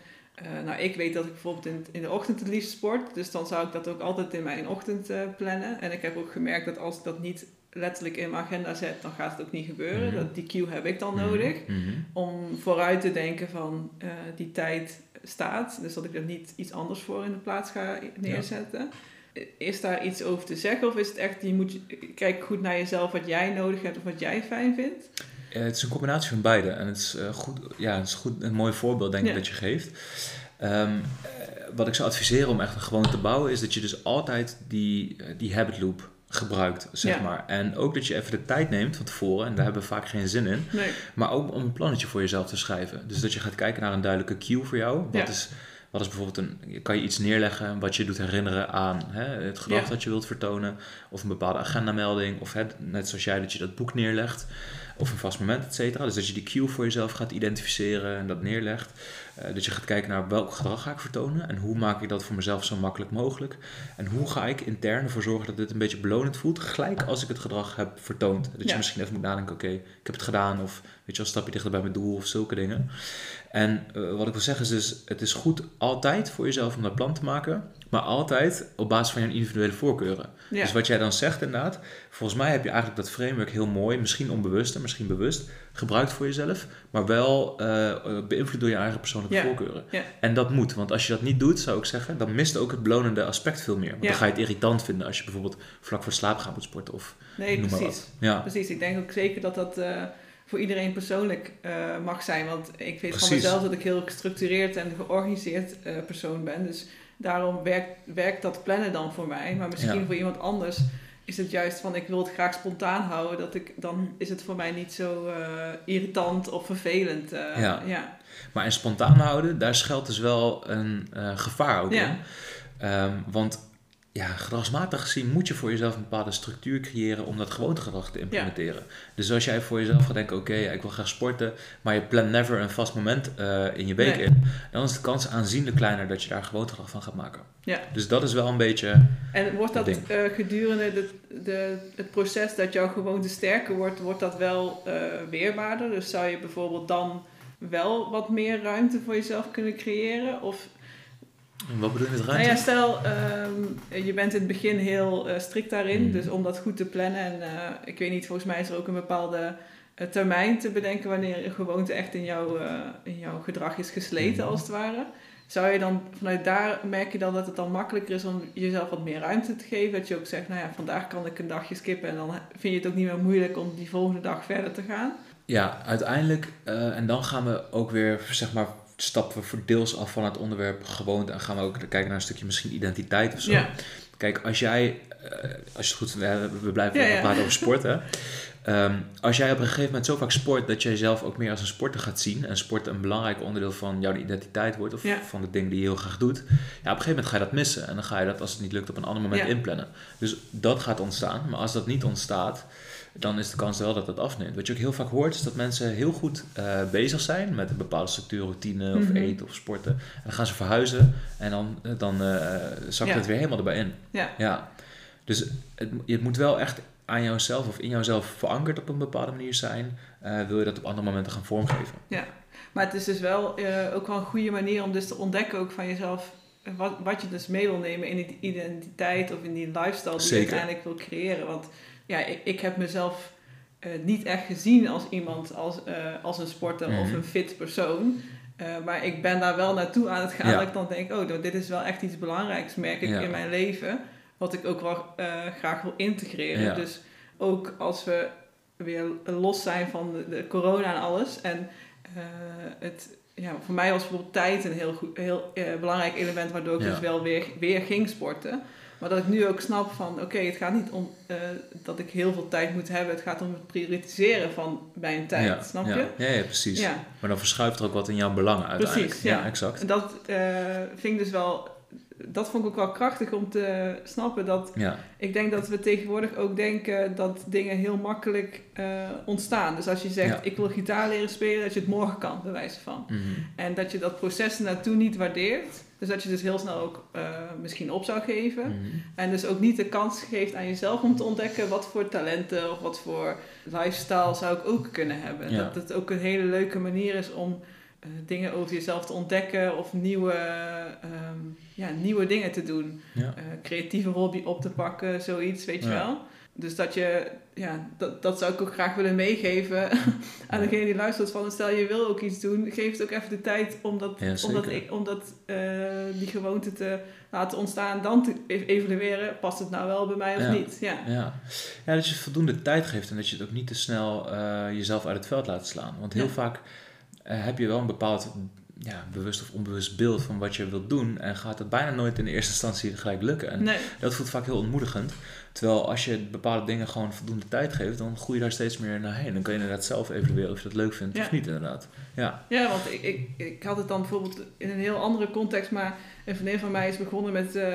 nou, ik weet dat ik bijvoorbeeld in, in de ochtend het liefst sport, dus dan zou ik dat ook altijd in mijn ochtend plannen. En ik heb ook gemerkt dat als ik dat niet letterlijk in mijn agenda zet, dan gaat het ook niet gebeuren. Mhm. dat, die cue heb ik dan mhm. nodig mhm. om vooruit te denken van uh, die tijd staat. Dus dat ik er niet iets anders voor in de plaats ga neerzetten. Is daar iets over te zeggen of is het echt, je moet kijk goed naar jezelf wat jij nodig hebt of wat jij fijn vindt? Uh, het is een combinatie van beide en het is, uh, goed, ja, het is goed, een mooi voorbeeld denk ik dat je geeft. Um, wat ik zou adviseren om echt een gewoonte te bouwen is dat je dus altijd die, die habit loop gebruikt, zeg maar. En ook dat je even de tijd neemt van tevoren, en daar hebben we vaak geen zin in. Nee. Maar ook om een plannetje voor jezelf te schrijven. Dus dat je gaat kijken naar een duidelijke cue voor jou. Wat, is, wat is bijvoorbeeld een, kan je iets neerleggen wat je doet herinneren aan hè, het gedrag dat je wilt vertonen, of een bepaalde agendamelding, of hè, net zoals jij dat je dat boek neerlegt of een vast moment, et cetera. Dus dat je die cue voor jezelf gaat identificeren en dat neerlegt. Uh, dat je gaat kijken naar welk gedrag ga ik vertonen en hoe maak ik dat voor mezelf zo makkelijk mogelijk. En hoe ga ik intern ervoor zorgen dat dit een beetje belonend voelt, gelijk als ik het gedrag heb vertoond. Dat je misschien even moet nadenken, oké, ik heb het gedaan of weet je, een stapje dichter bij mijn doel of zulke dingen. En uh, wat ik wil zeggen is dus, het is goed altijd voor jezelf om dat plan te maken, maar altijd op basis van je individuele voorkeuren. Dus wat jij dan zegt inderdaad, volgens mij heb je eigenlijk dat framework heel mooi, misschien onbewust en misschien bewust, gebruikt voor jezelf, maar wel uh, beïnvloed door je eigen persoonlijke voorkeuren. Ja. En dat moet, want als je dat niet doet, zou ik zeggen, dan mist ook het belonende aspect veel meer. Want dan ga je het irritant vinden als je bijvoorbeeld vlak voor slaap gaat moet sporten of Nee, noem precies. Maar wat. Ja. Precies, ik denk ook zeker dat dat... Uh, voor iedereen persoonlijk uh, mag zijn. Want ik weet van mezelf dat ik heel gestructureerd en georganiseerd uh, persoon ben. Dus daarom werkt, werkt dat plannen dan voor mij. Maar misschien voor iemand anders is het juist van ik wil het graag spontaan houden. Dat ik, dan is het voor mij niet zo uh, irritant of vervelend. ja. ja. Maar in spontaan houden, daar schuilt dus wel een gevaar ook in. Um, want ja, gedragsmatig gezien moet je voor jezelf een bepaalde structuur creëren om dat gewoontegedrag te implementeren. Dus als jij voor jezelf gaat denken, oké, ik wil graag sporten, maar je plant never een vast moment uh, in je week in, dan is de kans aanzienlijk kleiner dat je daar gewoontegedrag van gaat maken. Ja. Dus dat is wel een beetje. En wordt dat uh, gedurende de, de, het proces dat jouw gewoonte sterker wordt, wordt dat wel uh, weerbaarder? Dus zou je bijvoorbeeld dan wel wat meer ruimte voor jezelf kunnen creëren? Of wat bedoel je met ruimte? Nou ja, stel, um, je bent in het begin heel uh, strikt daarin, mm. dus om dat goed te plannen. En uh, ik weet niet, volgens mij is er ook een bepaalde uh, termijn te bedenken wanneer een gewoonte echt in, jou, in jouw gedrag is gesleten, mm. als het ware. Zou je dan vanuit daar merk je dan dat het dan makkelijker is om jezelf wat meer ruimte te geven? Dat je ook zegt, nou ja, vandaag kan ik een dagje skippen en dan vind je het ook niet meer moeilijk om die volgende dag verder te gaan? Ja, uiteindelijk, en dan gaan we ook weer, zeg maar, stappen we voor deels af van het onderwerp gewoonte en gaan we ook kijken naar een stukje misschien identiteit of zo. Ja. Kijk, als jij, uh, als je het goed vindt, we blijven ja, praten over sport hè. Um, als jij op een gegeven moment zo vaak sport dat jij zelf ook meer als een sporter gaat zien en sport een belangrijk onderdeel van jouw identiteit wordt of van de dingen die je heel graag doet, ja, op een gegeven moment ga je dat missen en dan ga je dat als het niet lukt op een ander moment inplannen. Dus dat gaat ontstaan, maar als dat niet ontstaat, dan is de kans wel dat het afneemt. Wat je ook heel vaak hoort, is dat mensen heel goed uh, bezig zijn met een bepaalde structuur, routine of mm -hmm. eten of sporten. En dan gaan ze verhuizen en dan, dan uh, zakt ja. het weer helemaal erbij in. Ja. ja. Dus het, het moet wel echt aan jouzelf of in jouzelf verankerd op een bepaalde manier zijn. Uh, wil je dat op andere momenten gaan vormgeven. Ja, maar het is dus wel ook wel een goede manier om dus te ontdekken ook van jezelf wat, wat je dus mee wil nemen in die identiteit of in die lifestyle die Zeker. je uiteindelijk wil creëren. Want ja, ik, ik heb mezelf uh, niet echt gezien als iemand, als, uh, als een sporter of een fit persoon. Uh, maar ik ben daar wel naartoe aan het gaan ja. dat ik dan denk, oh, dit is wel echt iets belangrijks, merk ik ja. in mijn leven. Wat ik ook wel graag wil integreren. Ja. Dus ook als we weer los zijn van de, de corona en alles. En het ja, voor mij was bijvoorbeeld tijd een heel, goed, heel eh, belangrijk element waardoor ik dus wel weer, weer ging sporten. Maar dat ik nu ook snap van, oké, het gaat niet om eh, dat ik heel veel tijd moet hebben. Het gaat om het prioritiseren van mijn tijd, ja, snap ja. je? Ja, ja, precies. Ja, Maar dan verschuift er ook wat in jouw belangen uiteindelijk. Precies, ja. exact. en dat eh, vind ik dus wel, dat vond ik ook wel krachtig om te snappen dat Ja, ik denk dat we tegenwoordig ook denken dat dingen heel makkelijk eh, ontstaan. Dus als je zegt, ik wil gitaar leren spelen, dat je het morgen kan, bij wijze van. mhm. En dat je dat proces naartoe niet waardeert. Dus dat je dus heel snel ook eh, misschien op zou geven. Mhm. En dus ook niet de kans geeft aan jezelf om te ontdekken wat voor talenten of wat voor lifestyle zou ik ook kunnen hebben. Ja. Dat het ook een hele leuke manier is om eh, dingen over jezelf te ontdekken of nieuwe, ehm, ja, nieuwe dingen te doen. ja. Eh, creatieve hobby op te pakken, zoiets, weet je wel. Dus dat je, ja, dat, dat zou ik ook graag willen meegeven aan degene die luistert. Van stel je wil ook iets doen, geef het ook even de tijd om dat, Ja, om dat, om dat, eh, die gewoonte te laten ontstaan. Dan te e- evalueren, past het nou wel bij mij of Ja. niet? Ja. Ja. ja, dat je voldoende tijd geeft en dat je het ook niet te snel eh, jezelf uit het veld laat slaan. Want heel vaak eh, heb je wel een bepaald ja, bewust of onbewust beeld van wat je wilt doen en gaat het bijna nooit in de eerste instantie gelijk lukken. En Nee, dat voelt vaak heel ontmoedigend. Terwijl als je bepaalde dingen gewoon voldoende tijd geeft, dan groei je daar steeds meer naar heen. Dan kan je inderdaad zelf evalueren of je dat leuk vindt Ja. of niet inderdaad. Ja, Ja, want ik, ik, ik had het dan bijvoorbeeld in een heel andere context, maar een vriendin van mij is begonnen met eh,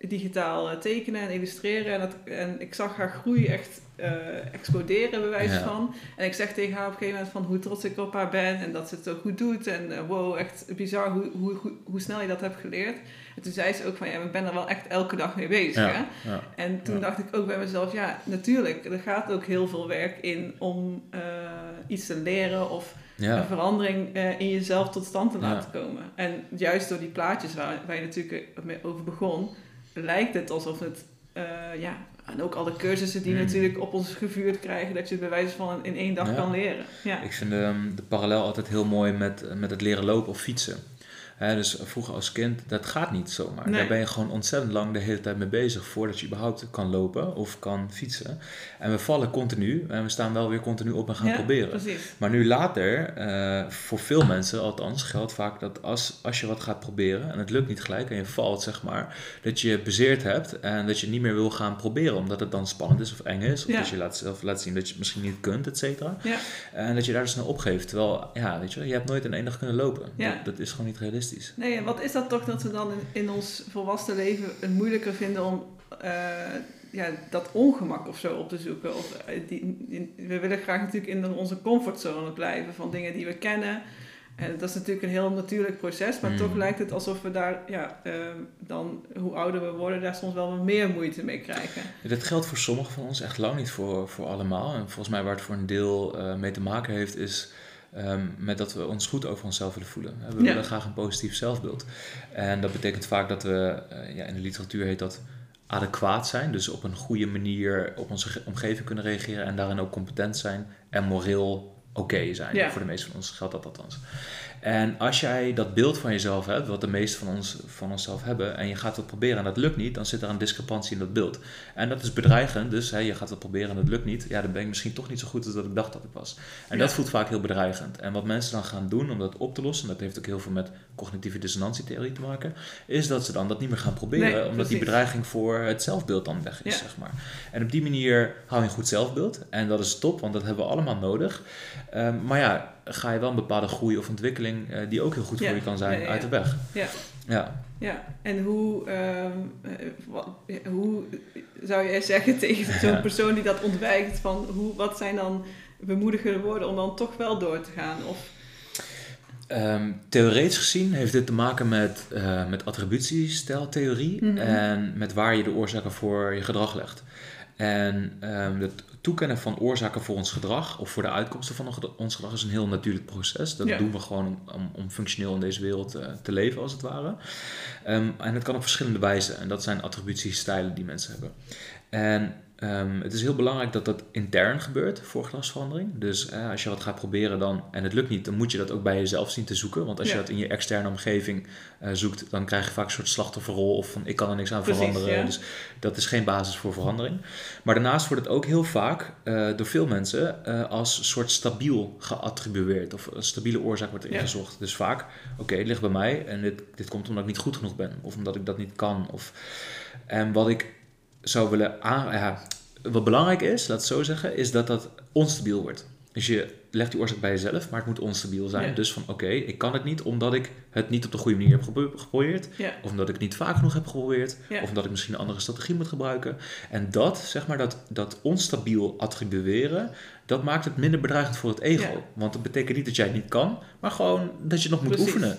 digitaal eh, tekenen en illustreren. En, dat, en ik zag haar groei echt eh, exploderen, bij wijze Ja. van. En ik zeg tegen haar op een gegeven moment van hoe trots ik op haar ben en dat ze het zo goed doet. En eh, wow, echt bizar hoe, hoe, hoe, hoe snel je dat hebt geleerd. En toen zei ze ook van ja, ik ben er wel echt elke dag mee bezig. Hè? ja. En toen dacht ik ook bij mezelf, ja, natuurlijk, er gaat ook heel veel werk in om eh, iets te leren of een verandering in jezelf tot stand te laten komen. En juist door die plaatjes waar, waar je natuurlijk mee over begon, lijkt het alsof het, ja, en ook alle cursussen die Mm. natuurlijk op ons gevuurd krijgen, dat je het bij wijze van in één dag Ja. kan leren. Ja. Ik vind ehm, de parallel altijd heel mooi met, met het leren lopen of fietsen. Dus vroeger als kind, dat gaat niet zomaar. Nee. Daar ben je gewoon ontzettend lang de hele tijd mee bezig voordat je überhaupt kan lopen of kan fietsen. En we vallen continu en we staan wel weer continu op en gaan Ja, proberen. Precies. Maar nu later, eh, voor veel mensen althans, geldt vaak dat als, als je wat gaat proberen en het lukt niet gelijk en je valt, zeg maar, dat je bezeerd hebt en dat je niet meer wil gaan proberen omdat het dan spannend is of eng is. Of Ja. dat je laat, zelf laat zien dat je het misschien niet kunt, et cetera. Ja. En dat je daar dus snel opgeeft. Terwijl, ja, weet je, je hebt nooit in één dag kunnen lopen. Dat is gewoon niet realistisch. Nee, en wat is dat toch dat we dan in, in ons volwassen leven het moeilijker vinden om eh, ja, dat ongemak of zo op te zoeken? Of, eh, die, die- we willen graag natuurlijk in onze comfortzone blijven van dingen die we kennen. En dat is natuurlijk een heel natuurlijk proces, maar Mm. toch lijkt het alsof we daar, ja, eh, dan hoe ouder we worden, daar soms wel wat meer moeite mee krijgen. Dat geldt voor sommigen van ons, echt lang niet voor, voor allemaal. En volgens mij waar het voor een deel eh, mee te maken heeft, is ehm, met dat we ons goed over onszelf willen voelen. We Ja. willen graag een positief zelfbeeld. En dat betekent vaak dat we, eh, ja, in de literatuur heet dat adequaat zijn. Dus op een goede manier op onze ge- omgeving kunnen reageren en daarin ook competent zijn en moreel oké zijn. Ja. Voor de meeste van ons geldt dat althans. En als jij dat beeld van jezelf hebt, wat de meeste van ons van onszelf hebben, en je gaat dat proberen en dat lukt niet, dan zit er een discrepantie in dat beeld. En dat is bedreigend, dus hè, je gaat het proberen en dat lukt niet. Ja, dan ben ik misschien toch niet zo goed als dat ik dacht dat ik was. En Ja. dat voelt vaak heel bedreigend. En wat mensen dan gaan doen om dat op te lossen, en dat heeft ook heel veel met cognitieve dissonantietheorie te maken, is dat ze dan dat niet meer gaan proberen, Nee, omdat die bedreiging voor het zelfbeeld dan weg is, Ja. zeg maar. En op die manier hou je een goed zelfbeeld. En dat is top, want dat hebben we allemaal nodig. Ehm, maar ja, ga je wel een bepaalde groei of ontwikkeling, eh, die ook heel goed Ja. voor je kan zijn, Ja, ja, ja. uit de weg. Ja. Ja. Ja, en hoe, ehm, eh, wat, hoe zou jij zeggen tegen zo'n persoon die dat ontwijkt, van hoe, wat zijn dan bemoedigende woorden om dan toch wel door te gaan? Of, Ehm, theoretisch gezien heeft dit te maken met, eh met attributiesteltheorie Mhm. en met waar je de oorzaken voor je gedrag legt. En ehm, het toekennen van oorzaken voor ons gedrag of voor de uitkomsten van ons gedrag is een heel natuurlijk proces. Dat Ja. doen we gewoon om, om, om functioneel in deze wereld eh, te leven, als het ware. Ehm, en het kan op verschillende wijzen. En dat zijn attributiestijlen die mensen hebben. En Ehm, het is heel belangrijk dat dat intern gebeurt voor gedragsverandering. Dus eh, als je wat gaat proberen dan, en het lukt niet, dan moet je dat ook bij jezelf zien te zoeken. Want als je dat in je externe omgeving eh, zoekt, dan krijg je vaak een soort slachtofferrol of van ik kan er niks aan Precies, veranderen. ja. Dus dat is geen basis voor verandering. Maar daarnaast wordt het ook heel vaak eh, door veel mensen als soort stabiel geattribueerd. Of een stabiele oorzaak wordt Ja. ingezocht. Dus vaak, oké, het ligt bij mij en dit, dit komt omdat ik niet goed genoeg ben. Of omdat ik dat niet kan. Of, en wat ik zou willen aan... Ja, wat belangrijk is, laat het zo zeggen, is dat dat onstabiel wordt. Dus je legt die oorzaak bij jezelf, maar het moet onstabiel zijn. Ja. Dus van oké, ik kan het niet omdat ik het niet op de goede manier heb gepro- geprobeerd. Ja. Of omdat ik het niet vaak genoeg heb geprobeerd. Ja. Of omdat ik misschien een andere strategie moet gebruiken. En dat, zeg maar, dat, dat onstabiel attribueren, dat maakt het minder bedreigend voor het ego. Want dat betekent niet dat jij het niet kan, maar gewoon dat je nog moet Precies. oefenen.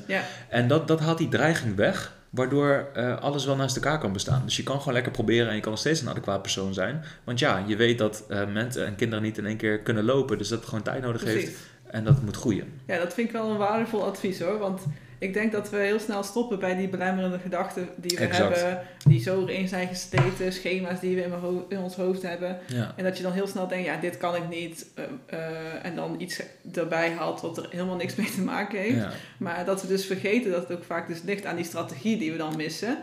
En dat, dat haalt die dreiging weg, waardoor eh, alles wel naast elkaar kan bestaan. Dus je kan gewoon lekker proberen en je kan nog steeds een adequaat persoon zijn. Want ja, je weet dat eh, mensen en kinderen niet in één keer kunnen lopen, dus dat het gewoon tijd nodig heeft en dat het moet groeien. Ja, dat vind ik wel een waardevol advies hoor. Want ik denk dat we heel snel stoppen bij die belemmerende gedachten die we Exact. hebben. Die zo erin zijn gesleten, schema's die we in, mijn ho- in ons hoofd hebben. Ja. En dat je dan heel snel denkt, ja, dit kan ik niet. eh, eh, en dan iets erbij haalt wat er helemaal niks mee te maken heeft. Ja. Maar dat we dus vergeten dat het ook vaak dus ligt aan die strategie die we dan missen.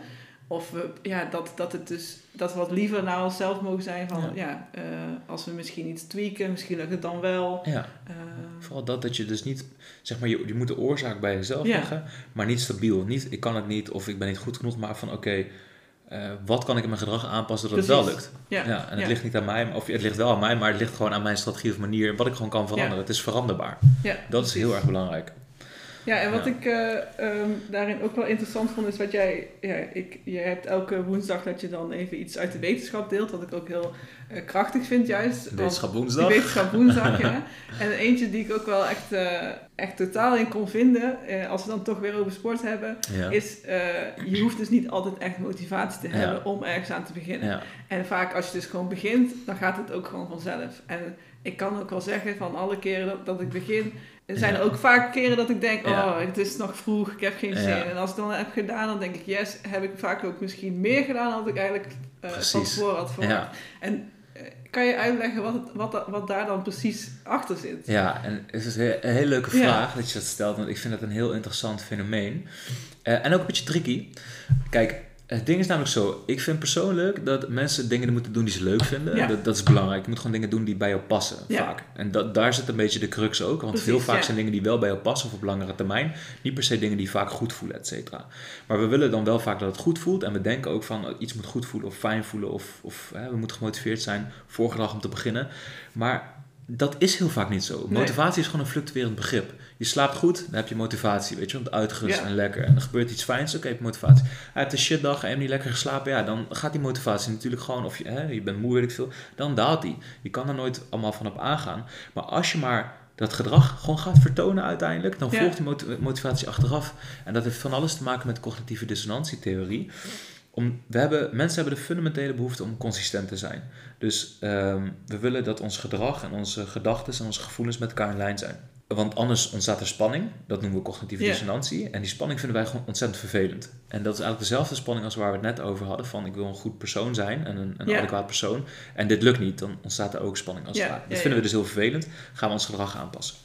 Of we, ja, dat, dat, het dus, dat we wat liever naar onszelf mogen zijn van, Ja. ja, eh, als we misschien iets tweaken, misschien lukt het dan wel. ja. Eh, Vooral dat dat je dus niet, zeg maar, je, je moet de oorzaak bij jezelf Ja. leggen, maar niet stabiel. Niet, ik kan het niet of ik ben niet goed genoeg, maar van oké, eh, wat kan ik in mijn gedrag aanpassen dat het wel lukt? ja, Ja, en het ligt niet aan mij, of het ligt wel aan mij, maar het ligt gewoon aan mijn strategie of manier, wat ik gewoon kan veranderen. Het is veranderbaar. ja, Dat is heel erg belangrijk. Ja, en wat Ja. ik eh, ehm, daarin ook wel interessant vond, is wat jij, ja, ik, je hebt elke woensdag dat je dan even iets uit de wetenschap deelt, wat ik ook heel eh, krachtig vind juist. Wetenschap woensdag. wetenschap woensdag, ja. En eentje die ik ook wel echt, eh, echt totaal in kon vinden, als we dan toch weer over sport hebben, Ja. is je hoeft dus niet altijd echt motivatie te hebben om ergens aan te beginnen. En vaak als je dus gewoon begint, dan gaat het ook gewoon vanzelf. En ik kan ook wel zeggen van alle keren dat, dat ik begin, er zijn Ja. er ook vaak keren dat ik denk, Ja. oh, het is nog vroeg, ik heb geen zin. Ja. En als ik dan heb gedaan, dan denk ik, yes, heb ik vaak ook misschien meer gedaan dan ik eigenlijk eh, van tevoren had verwacht. En eh, kan je uitleggen wat, het, wat, wat daar dan precies achter zit? ja, en het is een hele leuke vraag dat je dat stelt, want ik vind dat een heel interessant fenomeen. Eh, en ook een beetje tricky. Kijk, het ding is namelijk zo, ik vind persoonlijk dat mensen dingen moeten doen die ze leuk vinden. Ja. Dat, dat is belangrijk. Je moet gewoon dingen doen die bij jou passen, Ja. vaak. En dat, daar zit een beetje de crux ook, want Precies, heel vaak ja. zijn dingen die wel bij jou passen of op langere termijn, niet per se dingen die vaak goed voelen, et cetera. Maar we willen dan wel vaak dat het goed voelt en we denken ook van oh, iets moet goed voelen of fijn voelen of, of hè, we moeten gemotiveerd zijn voor gedrag om te beginnen. Maar dat is heel vaak niet zo. Nee. Motivatie is gewoon een fluctuerend begrip. Je slaapt goed, dan heb je motivatie, weet je, want uitgerust Ja. en lekker. En er gebeurt iets fijns, oké, heb je motivatie. Hij heeft een shitdag en je hebt niet lekker geslapen, ja, dan gaat die motivatie natuurlijk gewoon, of je, hè, je bent moe, weet ik veel, dan daalt die. Je kan er nooit allemaal van op aangaan. Maar als je maar dat gedrag gewoon gaat vertonen uiteindelijk, dan Ja. volgt die moti- motivatie achteraf. En dat heeft van alles te maken met cognitieve dissonantietheorie. Om, we hebben, mensen hebben de fundamentele behoefte om consistent te zijn. Dus ehm, we willen dat ons gedrag en onze gedachten en onze gevoelens met elkaar in lijn zijn. Want anders ontstaat er spanning. Dat noemen we cognitieve dissonantie. En die spanning vinden wij gewoon ontzettend vervelend. En dat is eigenlijk dezelfde spanning als waar we het net over hadden. Van ik wil een goed persoon zijn en een, een adequaat persoon. En dit lukt niet, dan ontstaat er ook spanning als het ware. Dat vinden we dus heel vervelend. Gaan we ons gedrag aanpassen.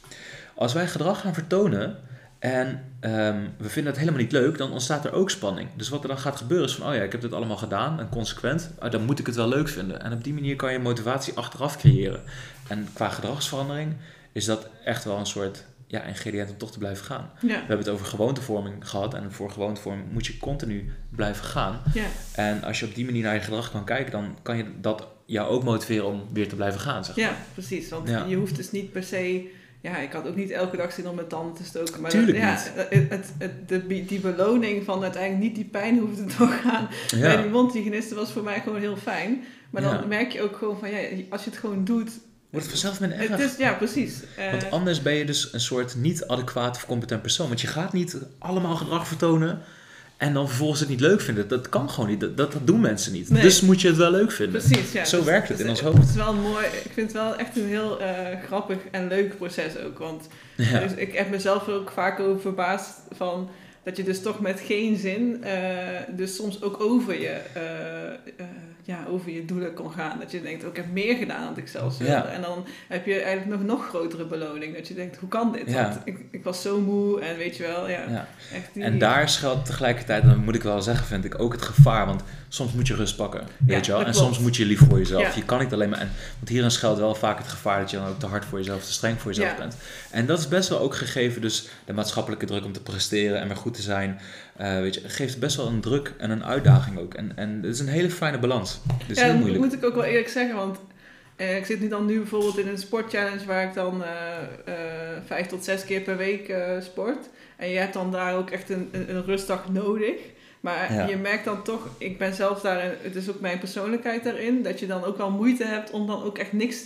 Als wij gedrag gaan vertonen en ehm, we vinden het helemaal niet leuk, dan ontstaat er ook spanning. Dus wat er dan gaat gebeuren is van, oh ja, ik heb dit allemaal gedaan en consequent, ah, dan moet ik het wel leuk vinden. En op die manier kan je motivatie achteraf creëren. En qua gedragsverandering is dat echt wel een soort ja, ingrediënt om toch te blijven gaan. Ja, We hebben het over gewoontevorming gehad en voor gewoontevorming moet je continu blijven gaan. ja, En als je op die manier naar je gedrag kan kijken, dan kan je dat jou ook motiveren om weer te blijven gaan. Zeg maar. ja, precies. Want Ja. je hoeft dus niet per se... Ja, ik had ook niet elke dag zin om mijn tanden te stoken. Maar Tuurlijk ja, niet. Het, het, het- de, die beloning van uiteindelijk niet die pijn hoeven te doorgaan bij die Ja, mondhygiëniste was voor mij gewoon heel fijn. Maar dan Ja. merk je ook gewoon van, ja, als je het gewoon doet... wordt het vanzelf minder erg. Het is, ja, precies. Eh, Want anders ben je dus een soort niet adequaat of competent persoon. Want je gaat niet allemaal gedrag vertonen en dan vervolgens het niet leuk vinden. Dat kan gewoon niet. Dat, dat, doen mensen niet. Nee. Dus moet je het wel leuk vinden. Precies, ja. Zo Dus- werkt het dus in ons Het hoofd. is wel mooi, ik vind het wel echt een heel eh, grappig en leuk proces ook. Want Ja. dus ik heb mezelf ook vaak over verbaasd van dat je dus toch met geen zin, eh, dus soms ook over je, eh, eh, ja, over je doelen kon gaan. Dat je denkt, ook ik heb meer gedaan dan ik zelfs wilde. Ja. En dan heb je eigenlijk nog nog grotere beloning. Dat je denkt, hoe kan dit? Ja. Want ik, ik was zo moe en weet je wel, ja. Ja. Echt die, En daar schuilt tegelijkertijd, dan moet ik wel zeggen, vind ik ook het gevaar. Want soms moet je rust pakken, weet je wel. En klopt. soms moet je lief voor jezelf. Je kan niet alleen maar... En, want hierin schuilt wel vaak het gevaar dat je dan ook te hard voor jezelf, te streng voor jezelf bent. En dat is best wel ook gegeven, dus de maatschappelijke druk om te presteren en weer goed te zijn. Eh, weet je, geeft best wel een druk en een uitdaging ook. En, en het is een hele fijne balans. Het is ja, heel dat moeilijk. moet ik ook wel eerlijk zeggen, want eh, ik zit nu dan nu bijvoorbeeld in een sportchallenge waar ik dan eh, vijf tot zes keer per week sport. En je hebt dan daar ook echt een, een, een rustdag nodig. Maar Ja. je merkt dan toch, ik ben zelf daarin, het is ook mijn persoonlijkheid daarin, dat je dan ook wel moeite hebt om dan ook echt niks,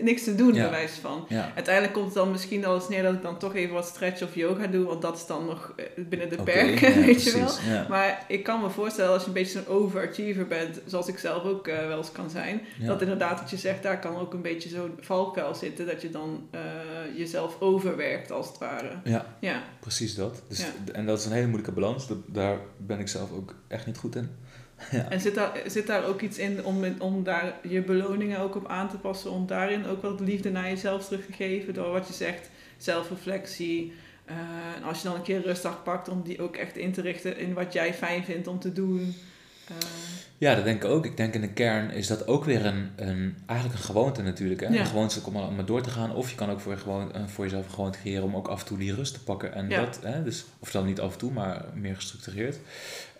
niks te doen, Ja. bij wijze van. Ja. Uiteindelijk komt het dan misschien al eens neer dat ik dan toch even wat stretch of yoga doe, want dat is dan nog eh, binnen de perken, weet je wel. Maar ik kan me voorstellen als je een beetje zo'n overachiever bent, zoals ik zelf ook eh, wel eens kan zijn, dat inderdaad wat je zegt, daar kan ook een beetje zo'n valkuil zitten, dat je dan eh, jezelf overwerkt als het ware. ja. Ja, Precies dat. Dus. En dat is een hele moeilijke balans. Dat, daar ben ik zelf ook echt niet goed in. Ja. en zit daar, zit daar ook iets in om, om daar je beloningen ook op aan te passen, om daarin ook wat liefde naar jezelf terug te geven, door wat je zegt, zelfreflectie. eh, en als je dan een keer een rustdag pakt, om die ook echt in te richten in wat jij fijn vindt om te doen. Eh, Ja, dat denk ik ook. Ik denk in de kern is dat ook weer een, een eigenlijk een gewoonte natuurlijk. Hè? Ja. Een gewoonte om maar door te gaan. Of je kan ook voor, gewoon, eh, voor jezelf een gewoonte creëren om ook af en toe die rust te pakken. En Ja. dat, hè, dus, of dan niet af en toe, maar meer gestructureerd.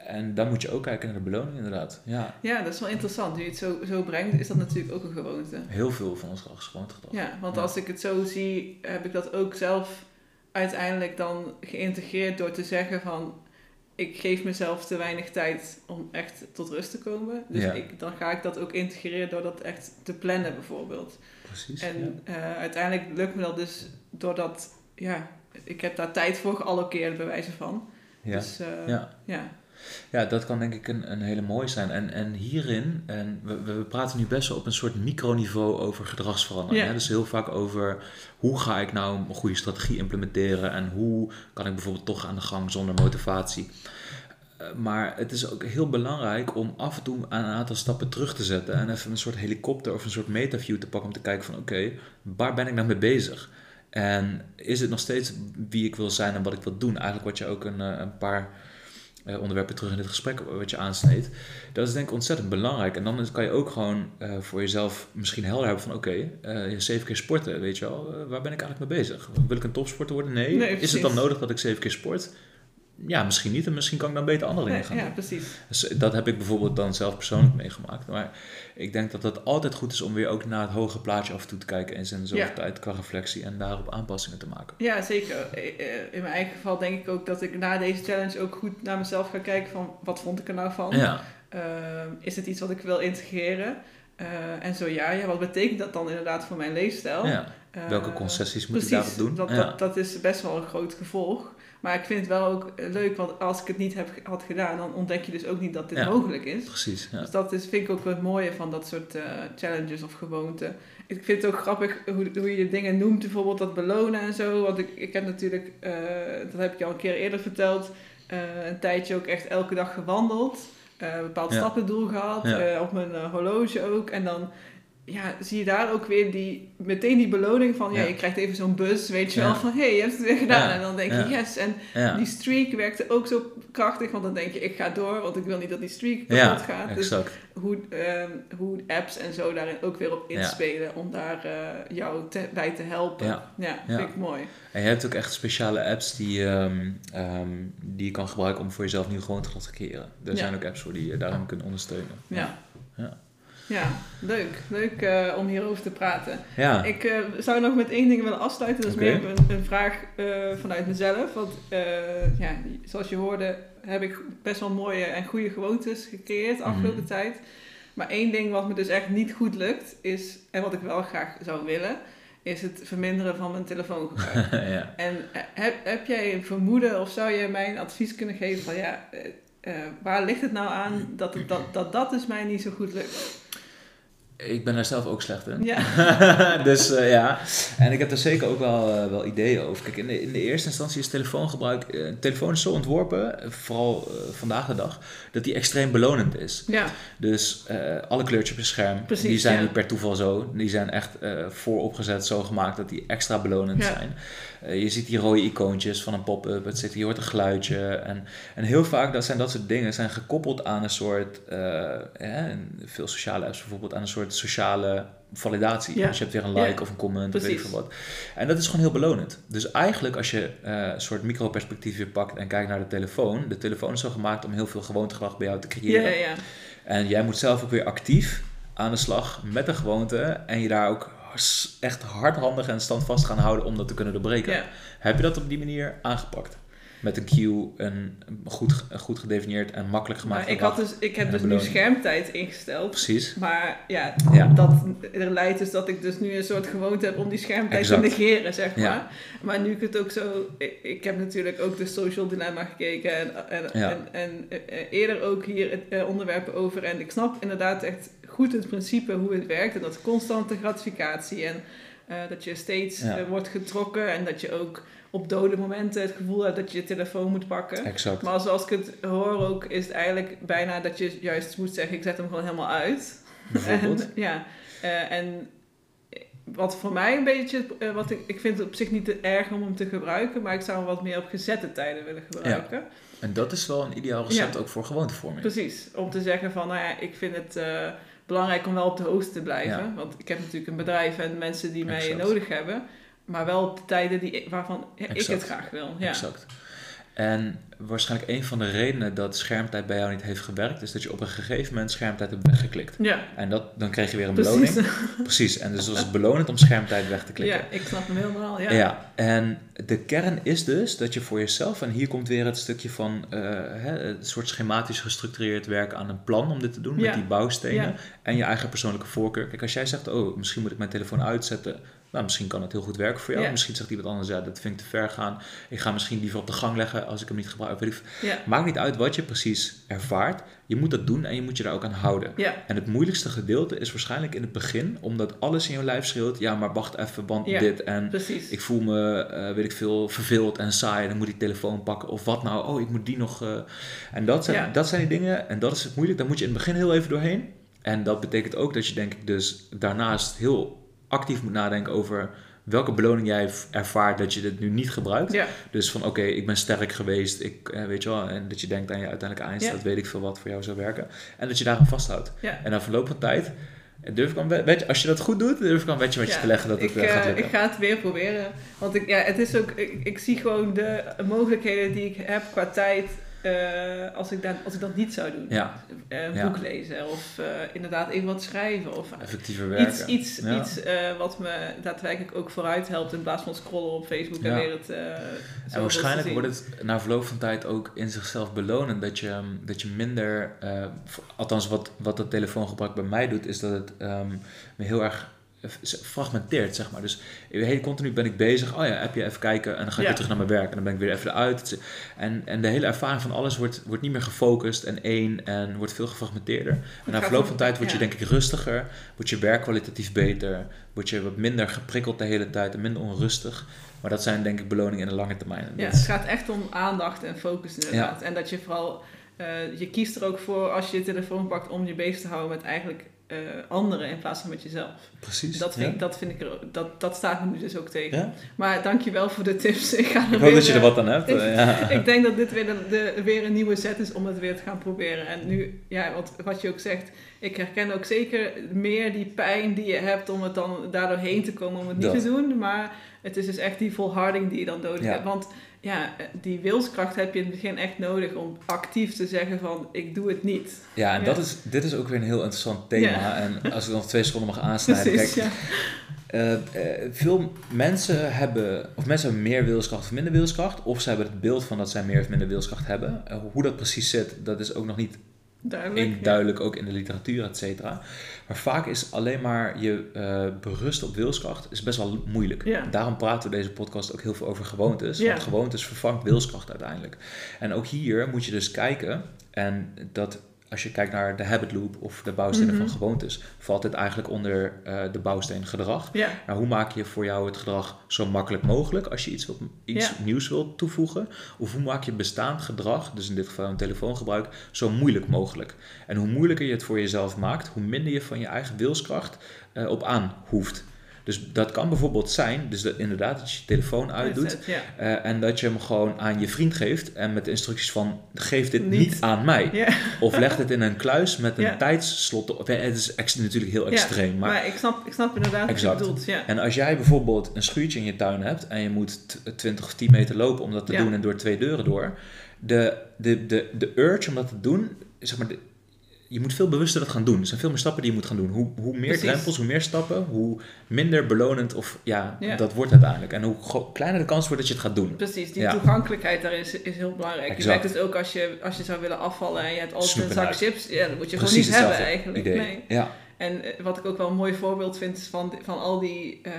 En dan moet je ook kijken naar de beloning inderdaad. Ja, Ja, dat is wel interessant. Nu je het zo, zo brengt, is dat natuurlijk ook een gewoonte. heel veel van ons is gewoonte gedrag. Ja, want Ja. als ik het zo zie, heb ik dat ook zelf uiteindelijk dan geïntegreerd door te zeggen van... Ik geef mezelf te weinig tijd om echt tot rust te komen. Dus Ja. ik, dan ga ik dat ook integreren door dat echt te plannen bijvoorbeeld. Precies. En eh, uiteindelijk lukt me dat dus doordat... Ja, ik heb daar tijd voor geallockeerd bij wijze van. ja. Dus eh, ja. ja. Ja, dat kan denk ik een, een hele mooie zijn. En, en hierin, en we, we praten nu best wel op een soort microniveau over gedragsverandering. Ja. Hè? Dus heel vaak over hoe ga ik nou een goede strategie implementeren en hoe kan ik bijvoorbeeld toch aan de gang zonder motivatie. Eh, Maar het is ook heel belangrijk om af en toe een aantal stappen terug te zetten en even een soort helikopter of een soort metaview te pakken om te kijken van oké, waar ben ik nou mee bezig? En is het nog steeds wie ik wil zijn en wat ik wil doen? Eigenlijk wat je ook een, eh, een paar onderwerpen terug in dit gesprek wat je aansneed. Dat is denk ik ontzettend belangrijk. En dan kan je ook gewoon eh, voor jezelf misschien helder hebben van... oké, eh, zeven keer sporten, weet je wel. eh, waar ben ik eigenlijk mee bezig? Wil ik een topsporter worden? Nee. Nee, is het dan nodig dat ik zeven keer sport? Ja, misschien niet. En misschien kan ik dan beter andere dingen gaan ja, precies. Dus dat heb ik bijvoorbeeld dan zelf persoonlijk meegemaakt. Maar ik denk dat het altijd goed is om weer ook naar het hoge plaatje af en toe te kijken... in de zoveel Ja. tijd qua reflectie en daarop aanpassingen te maken. Ja, zeker. Eh, eh, In mijn eigen geval denk ik ook dat ik na deze challenge ook goed naar mezelf ga kijken van wat vond ik er nou van? Ja, Ehm, is het iets wat ik wil integreren? Eh, en zo ja, ja, wat betekent dat dan inderdaad voor mijn leefstijl? ja. Eh, welke concessies moet precies, daarop doen? Dat, ja. dat, dat is best wel een groot gevolg. Maar ik vind het wel ook leuk, want als ik het niet heb, had gedaan, dan ontdek je dus ook niet dat dit Ja. mogelijk is. Precies, ja. Dus dat is, vind ik ook het mooie van dat soort eh, challenges of gewoonten. Ik vind het ook grappig hoe, hoe je dingen noemt, bijvoorbeeld dat belonen en zo. Want ik, ik heb natuurlijk, eh, dat heb ik je al een keer eerder verteld, eh, een tijdje ook echt elke dag gewandeld. een bepaald Ja. stappendoel gehad, eh, op mijn horloge ook. En dan ja, zie je daar ook weer die, meteen die beloning van, ja, Ja. je krijgt even zo'n bus, weet je Ja. wel, van hé, hey, je hebt het weer gedaan. Ja. En dan denk je, yes. En die streak werkte ook zo krachtig, want dan denk je, ik ga door, want ik wil niet dat die streak kapot gaat. Dus exact. hoe, ehm, hoe apps en zo daarin ook weer op inspelen om daar eh, jou te- bij te helpen. Ja. Vind ik mooi. En je hebt ook echt speciale apps die, ehm, ehm, die je kan gebruiken om voor jezelf nieuw gewoonte te creëren. Er zijn ook apps voor die je daarin kunnen ondersteunen. Ja. Ja. Leuk. Leuk eh, om hierover te praten. Ja, Ik eh, zou nog met één ding willen afsluiten. Dat is meer een, een vraag eh, vanuit mezelf. Want ja, zoals je hoorde heb ik best wel mooie en goede gewoontes gecreëerd de afgelopen Mhm. tijd. Maar één ding wat me dus echt niet goed lukt is, en wat ik wel graag zou willen, is het verminderen van mijn telefoongebruik. ja. En heb, heb jij een vermoeden of zou jij mij een advies kunnen geven van ja, waar ligt het nou aan dat, het, dat, dat dat dus mij niet zo goed lukt? Ik ben daar zelf ook slecht in. Ja. dus eh, ja, en ik heb daar zeker ook wel, eh, wel ideeën over. Kijk, in de, in de eerste instantie is telefoongebruik... eh, telefoon is zo ontworpen, vooral vandaag de dag, dat die extreem belonend is. ja, Dus alle kleurtjes op je scherm, Precies, die zijn ja. niet per toeval zo. Die zijn echt vooropgezet zo gemaakt dat die extra belonend Ja. zijn. Eh, je ziet die rode icoontjes van een pop-up, het zit, je hoort een geluidje. En, en heel vaak dat zijn dat soort dingen zijn gekoppeld aan een soort, eh, veel sociale apps bijvoorbeeld, aan een soort sociale validatie. Ja. Dus je hebt weer een like Ja. of een comment of weet ik wat. En dat is gewoon heel belonend. Dus eigenlijk als je eh, een soort microperspectief weer pakt en kijkt naar de telefoon. De telefoon is zo gemaakt om heel veel gewoontegedrag bij jou te creëren. ja, ja. En jij moet zelf ook weer actief aan de slag met de gewoonte. En je daar ook echt hardhandig en standvast gaan houden om dat te kunnen doorbreken. Ja. Heb je dat op die manier aangepakt? Met een cue, een goed, goed gedefinieerd en makkelijk gemaakt Maar ik, had dus, ik heb dus nu schermtijd ingesteld. Precies. Maar ja, Ja. dat er leidt dus dat ik dus nu een soort gewoonte heb om die schermtijd Exact. te negeren, zeg maar. Ja. Maar nu ik het ook zo... Ik, ik heb natuurlijk ook de social dilemma gekeken en, en, Ja. en, en eh, eerder ook hier het, eh, onderwerpen over. En ik snap inderdaad echt goed het principe hoe het werkt. En dat constante gratificatie en eh, dat je steeds Ja. wordt getrokken. En dat je ook op dode momenten het gevoel hebt dat je je telefoon moet pakken. Exact. Maar zoals ik het hoor ook, is het eigenlijk bijna dat je juist moet zeggen, ik zet hem gewoon helemaal uit. En, ja, eh, en wat voor mij een beetje, eh, wat ik, ik vind het op zich niet te erg om hem te gebruiken, maar ik zou hem wat meer op gezette tijden willen gebruiken. En dat is wel een ideaal recept ook voor gewoontevorming. Precies, om te zeggen van, nou ja, ik vind het eh, belangrijk om wel op de hoogte te blijven. Ja. Want ik heb natuurlijk een bedrijf en mensen die mij Exact. nodig hebben, maar wel op de tijden die, waarvan ja, ik het graag wil. Ja. Exact. En waarschijnlijk een van de redenen dat schermtijd bij jou niet heeft gewerkt, is dat je op een gegeven moment schermtijd hebt weggeklikt. Ja, En dat, dan kreeg je weer een precies. beloning. Precies. En dus was het belonend om schermtijd weg te klikken. Ja, ik snap hem helemaal. Ja. Ja. en de kern is dus dat je voor jezelf, en hier komt weer het stukje van eh, hè, het soort schematisch gestructureerd werken aan een plan om dit te doen, Ja. met die bouwstenen Ja. en je eigen persoonlijke voorkeur. Kijk, als jij zegt, oh, misschien moet ik mijn telefoon uitzetten, nou, misschien kan het heel goed werken voor jou. Ja. Misschien zegt iemand anders, ja, dat vind ik te ver gaan. Ik ga misschien liever op de gang leggen als ik hem niet gebruik. Weet. Ja. Maakt niet uit wat je precies ervaart. Je moet dat doen en je moet je daar ook aan houden. Ja. En het moeilijkste gedeelte is waarschijnlijk in het begin, omdat alles in je lijf schreeuwt, ja, maar wacht even, want dit en Precies. ik voel me, eh, weet ik veel, verveeld en saai. Dan moet ik telefoon pakken. Of wat nou? Oh, ik moet die nog. eh. En dat zijn, dat zijn die dingen. En dat is het moeilijk. Daar moet je in het begin heel even doorheen. En dat betekent ook dat je, denk ik, dus daarnaast heel actief moet nadenken over welke beloning jij ervaart dat je dit nu niet gebruikt. Ja, Dus van oké, ik ben sterk geweest. Ik, eh, weet je wel. En dat je denkt aan je uiteindelijke eindstaat. Ja. Weet ik veel wat voor jou zou werken. En dat je daaraan vasthoudt. ja. En na verloop van tijd. Durf ik wetje, als je dat goed doet, durf ik al een wetje met je te leggen dat het ik, eh, gaat lukken. ik ga het weer proberen. Want ik, ja, het is ook, ik, ik zie gewoon de mogelijkheden die ik heb qua tijd. Eh, als, ik dat, als ik dat niet zou doen. Ja, Eh, een Ja. boek lezen of eh, inderdaad even wat schrijven. Of effectiever werken. iets, iets, Ja. iets wat me daadwerkelijk ook vooruit helpt. In plaats van scrollen op Facebook en weer het. En waarschijnlijk wordt het na verloop van tijd ook in zichzelf belonend dat je, dat je minder, althans wat, wat het telefoongebruik bij mij doet, is dat het ehm, me heel erg fragmenteert, zeg maar. Dus heel continu ben ik bezig, oh ja, heb je even kijken en dan ga ik Ja. weer terug naar mijn werk en dan ben ik weer even eruit. En, en de hele ervaring van alles wordt, wordt niet meer gefocust en één en wordt veel gefragmenteerder. En na verloop van tijd word je ja. denk ik rustiger, wordt je werk kwalitatief beter, word je wat minder geprikkeld de hele tijd en minder onrustig. Maar dat zijn denk ik beloningen in de lange termijn. Ja, het gaat echt om aandacht en focus inderdaad. En dat je vooral, eh, je kiest er ook voor als je je telefoon pakt om je bezig te houden met eigenlijk eh, anderen in plaats van met jezelf. Precies. Dat vind, ja. dat vind ik er, dat, dat staat me nu dus ook tegen. Ja? Maar dankjewel voor de tips. Ik, ga er Ik hoop weer, dat je er eh, wat aan hebt. ik- eh, ja. ik denk dat dit weer, de, de- weer een nieuwe set is om het weer te gaan proberen. En nu, ja, wat, wat je ook zegt, ik herken ook zeker meer die pijn die je hebt om het dan daardoor heen te komen om het niet Dat. te doen. Maar het is dus echt die volharding die je dan nodig hebt. Want ja, die wilskracht heb je in het begin echt nodig om actief te zeggen van ik doe het niet. ja, en Ja. dat is, dit is ook weer een heel interessant thema. Ja. En als ik nog twee seconden mag aansnijden. Precies, Kijk, eh, eh, veel mensen hebben, of mensen hebben meer wilskracht of minder wilskracht. Of ze hebben het beeld van dat zij meer of minder wilskracht hebben. Eh, hoe dat precies zit, dat is ook nog niet Duidelijk. in, ja. duidelijk, ook in de literatuur, et cetera. Maar vaak is alleen maar je eh berust op wilskracht is best wel moeilijk. Ja. Daarom praten we deze podcast ook heel veel over gewoontes. Ja. Want gewoontes vervangt wilskracht uiteindelijk. En ook hier moet je dus kijken en dat als je kijkt naar de habit loop of de bouwstenen Mhm. van gewoontes, valt dit eigenlijk onder eh, de bouwsteen gedrag. Ja, Nou, hoe maak je voor jou het gedrag zo makkelijk mogelijk als je iets, wilt, iets Ja. nieuws wilt toevoegen? Of hoe maak je bestaand gedrag, dus in dit geval een telefoongebruik, zo moeilijk mogelijk? En hoe moeilijker je het voor jezelf maakt, hoe minder je van je eigen wilskracht eh, op aan hoeft. Dus dat kan bijvoorbeeld zijn, dus dat inderdaad dat je je telefoon uitdoet ja. eh, en dat je hem gewoon aan je vriend geeft en met de instructies van geef dit Niet. niet, aan mij. Ja, Of leg het in een kluis met een op. Het is natuurlijk heel extreem, maar, maar ik, snap, ik snap inderdaad wat je bedoelt. Ja. en als jij bijvoorbeeld een schuurtje in je tuin hebt en je moet t- 20 of 10 meter lopen om dat te doen en door twee deuren door, de, de, de, de urge om dat te doen, zeg maar, de- je moet veel bewuster dat gaan doen. Er zijn veel meer stappen die je moet gaan doen. Hoe, hoe meer Precies. drempels, hoe meer stappen, hoe minder belonend of ja, Ja. dat wordt uiteindelijk. En hoe kleiner de kans wordt dat je het gaat doen. Precies, die Ja. toegankelijkheid daar is, is heel belangrijk. Je merkt het ook als je, als je zou willen afvallen en je hebt altijd een zak chips. Ja, dat moet je Precies gewoon niet hebben eigenlijk. idee. Nee. Ja, En eh, wat ik ook wel een mooi voorbeeld vind is van, van al die eh,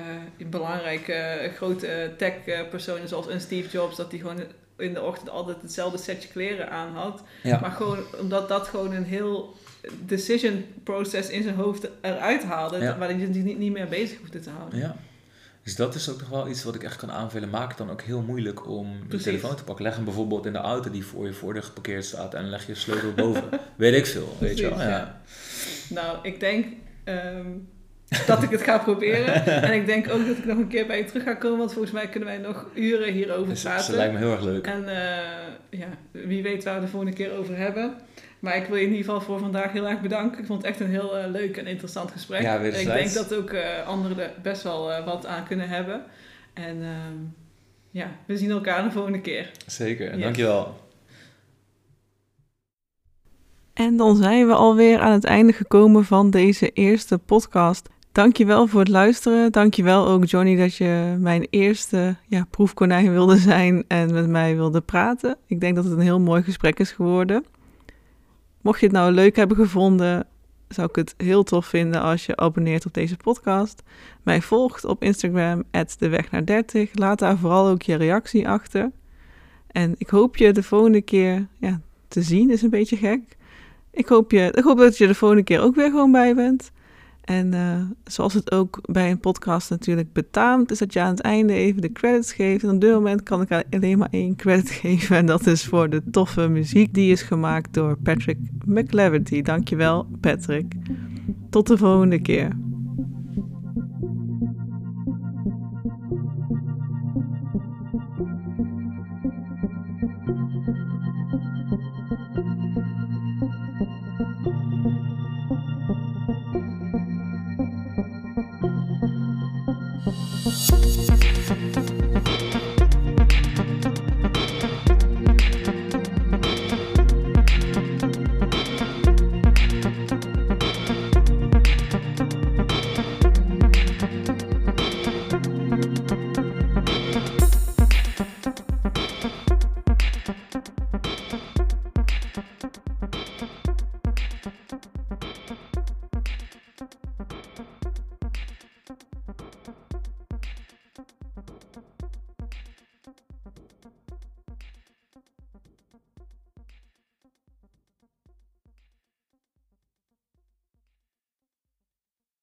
belangrijke eh, grote tech-personen zoals een Steve Jobs, dat die gewoon in de ochtend altijd hetzelfde setje kleren aan had. ja. Maar gewoon omdat dat gewoon een heel decision process in zijn hoofd eruit haalde, Ja. waar je niet, niet meer bezig hoefde te houden. Ja. Dus dat is ook nog wel iets wat ik echt kan aanvullen. Maak het dan ook heel moeilijk om Precies. je telefoon te pakken. Leg hem bijvoorbeeld in de auto die voor je voordeur geparkeerd staat en leg je sleutel boven. weet ik veel, weet je wel. Ja. Nou, ik denk ehm, dat ik het ga proberen. en ik denk ook dat ik nog een keer bij je terug ga komen, want volgens mij kunnen wij nog uren hierover praten. dat lijkt me heel erg leuk. En eh, ja, wie weet waar we de volgende keer over hebben. Maar ik wil je in ieder geval voor vandaag heel erg bedanken. Ik vond het echt een heel eh, leuk en interessant gesprek. Ja, ik denk dat ook eh, anderen er best wel eh, wat aan kunnen hebben. En ehm, ja, we zien elkaar de volgende keer. Zeker, Yes. dankjewel. En dan zijn we alweer aan het einde gekomen van deze eerste podcast. Dankjewel voor het luisteren. Dankjewel ook Johnny dat je mijn eerste ja, proefkonijn wilde zijn en met mij wilde praten. Ik denk dat het een heel mooi gesprek is geworden. Mocht je het nou leuk hebben gevonden, zou ik het heel tof vinden als je abonneert op deze podcast. Mij volgt op Instagram, de weg naar 30. Laat daar vooral ook je reactie achter. En ik hoop je de volgende keer ja, te zien, is een beetje gek. Ik hoop, je, ik hoop dat je de volgende keer ook weer gewoon bij bent. En eh, zoals het ook bij een podcast natuurlijk betaamt, is dat je aan het einde even de credits geeft. En op dit moment kan ik alleen maar één credit geven. En dat is voor de toffe muziek die is gemaakt door Patrick McLeverty. Dankjewel, Patrick. Tot de volgende keer.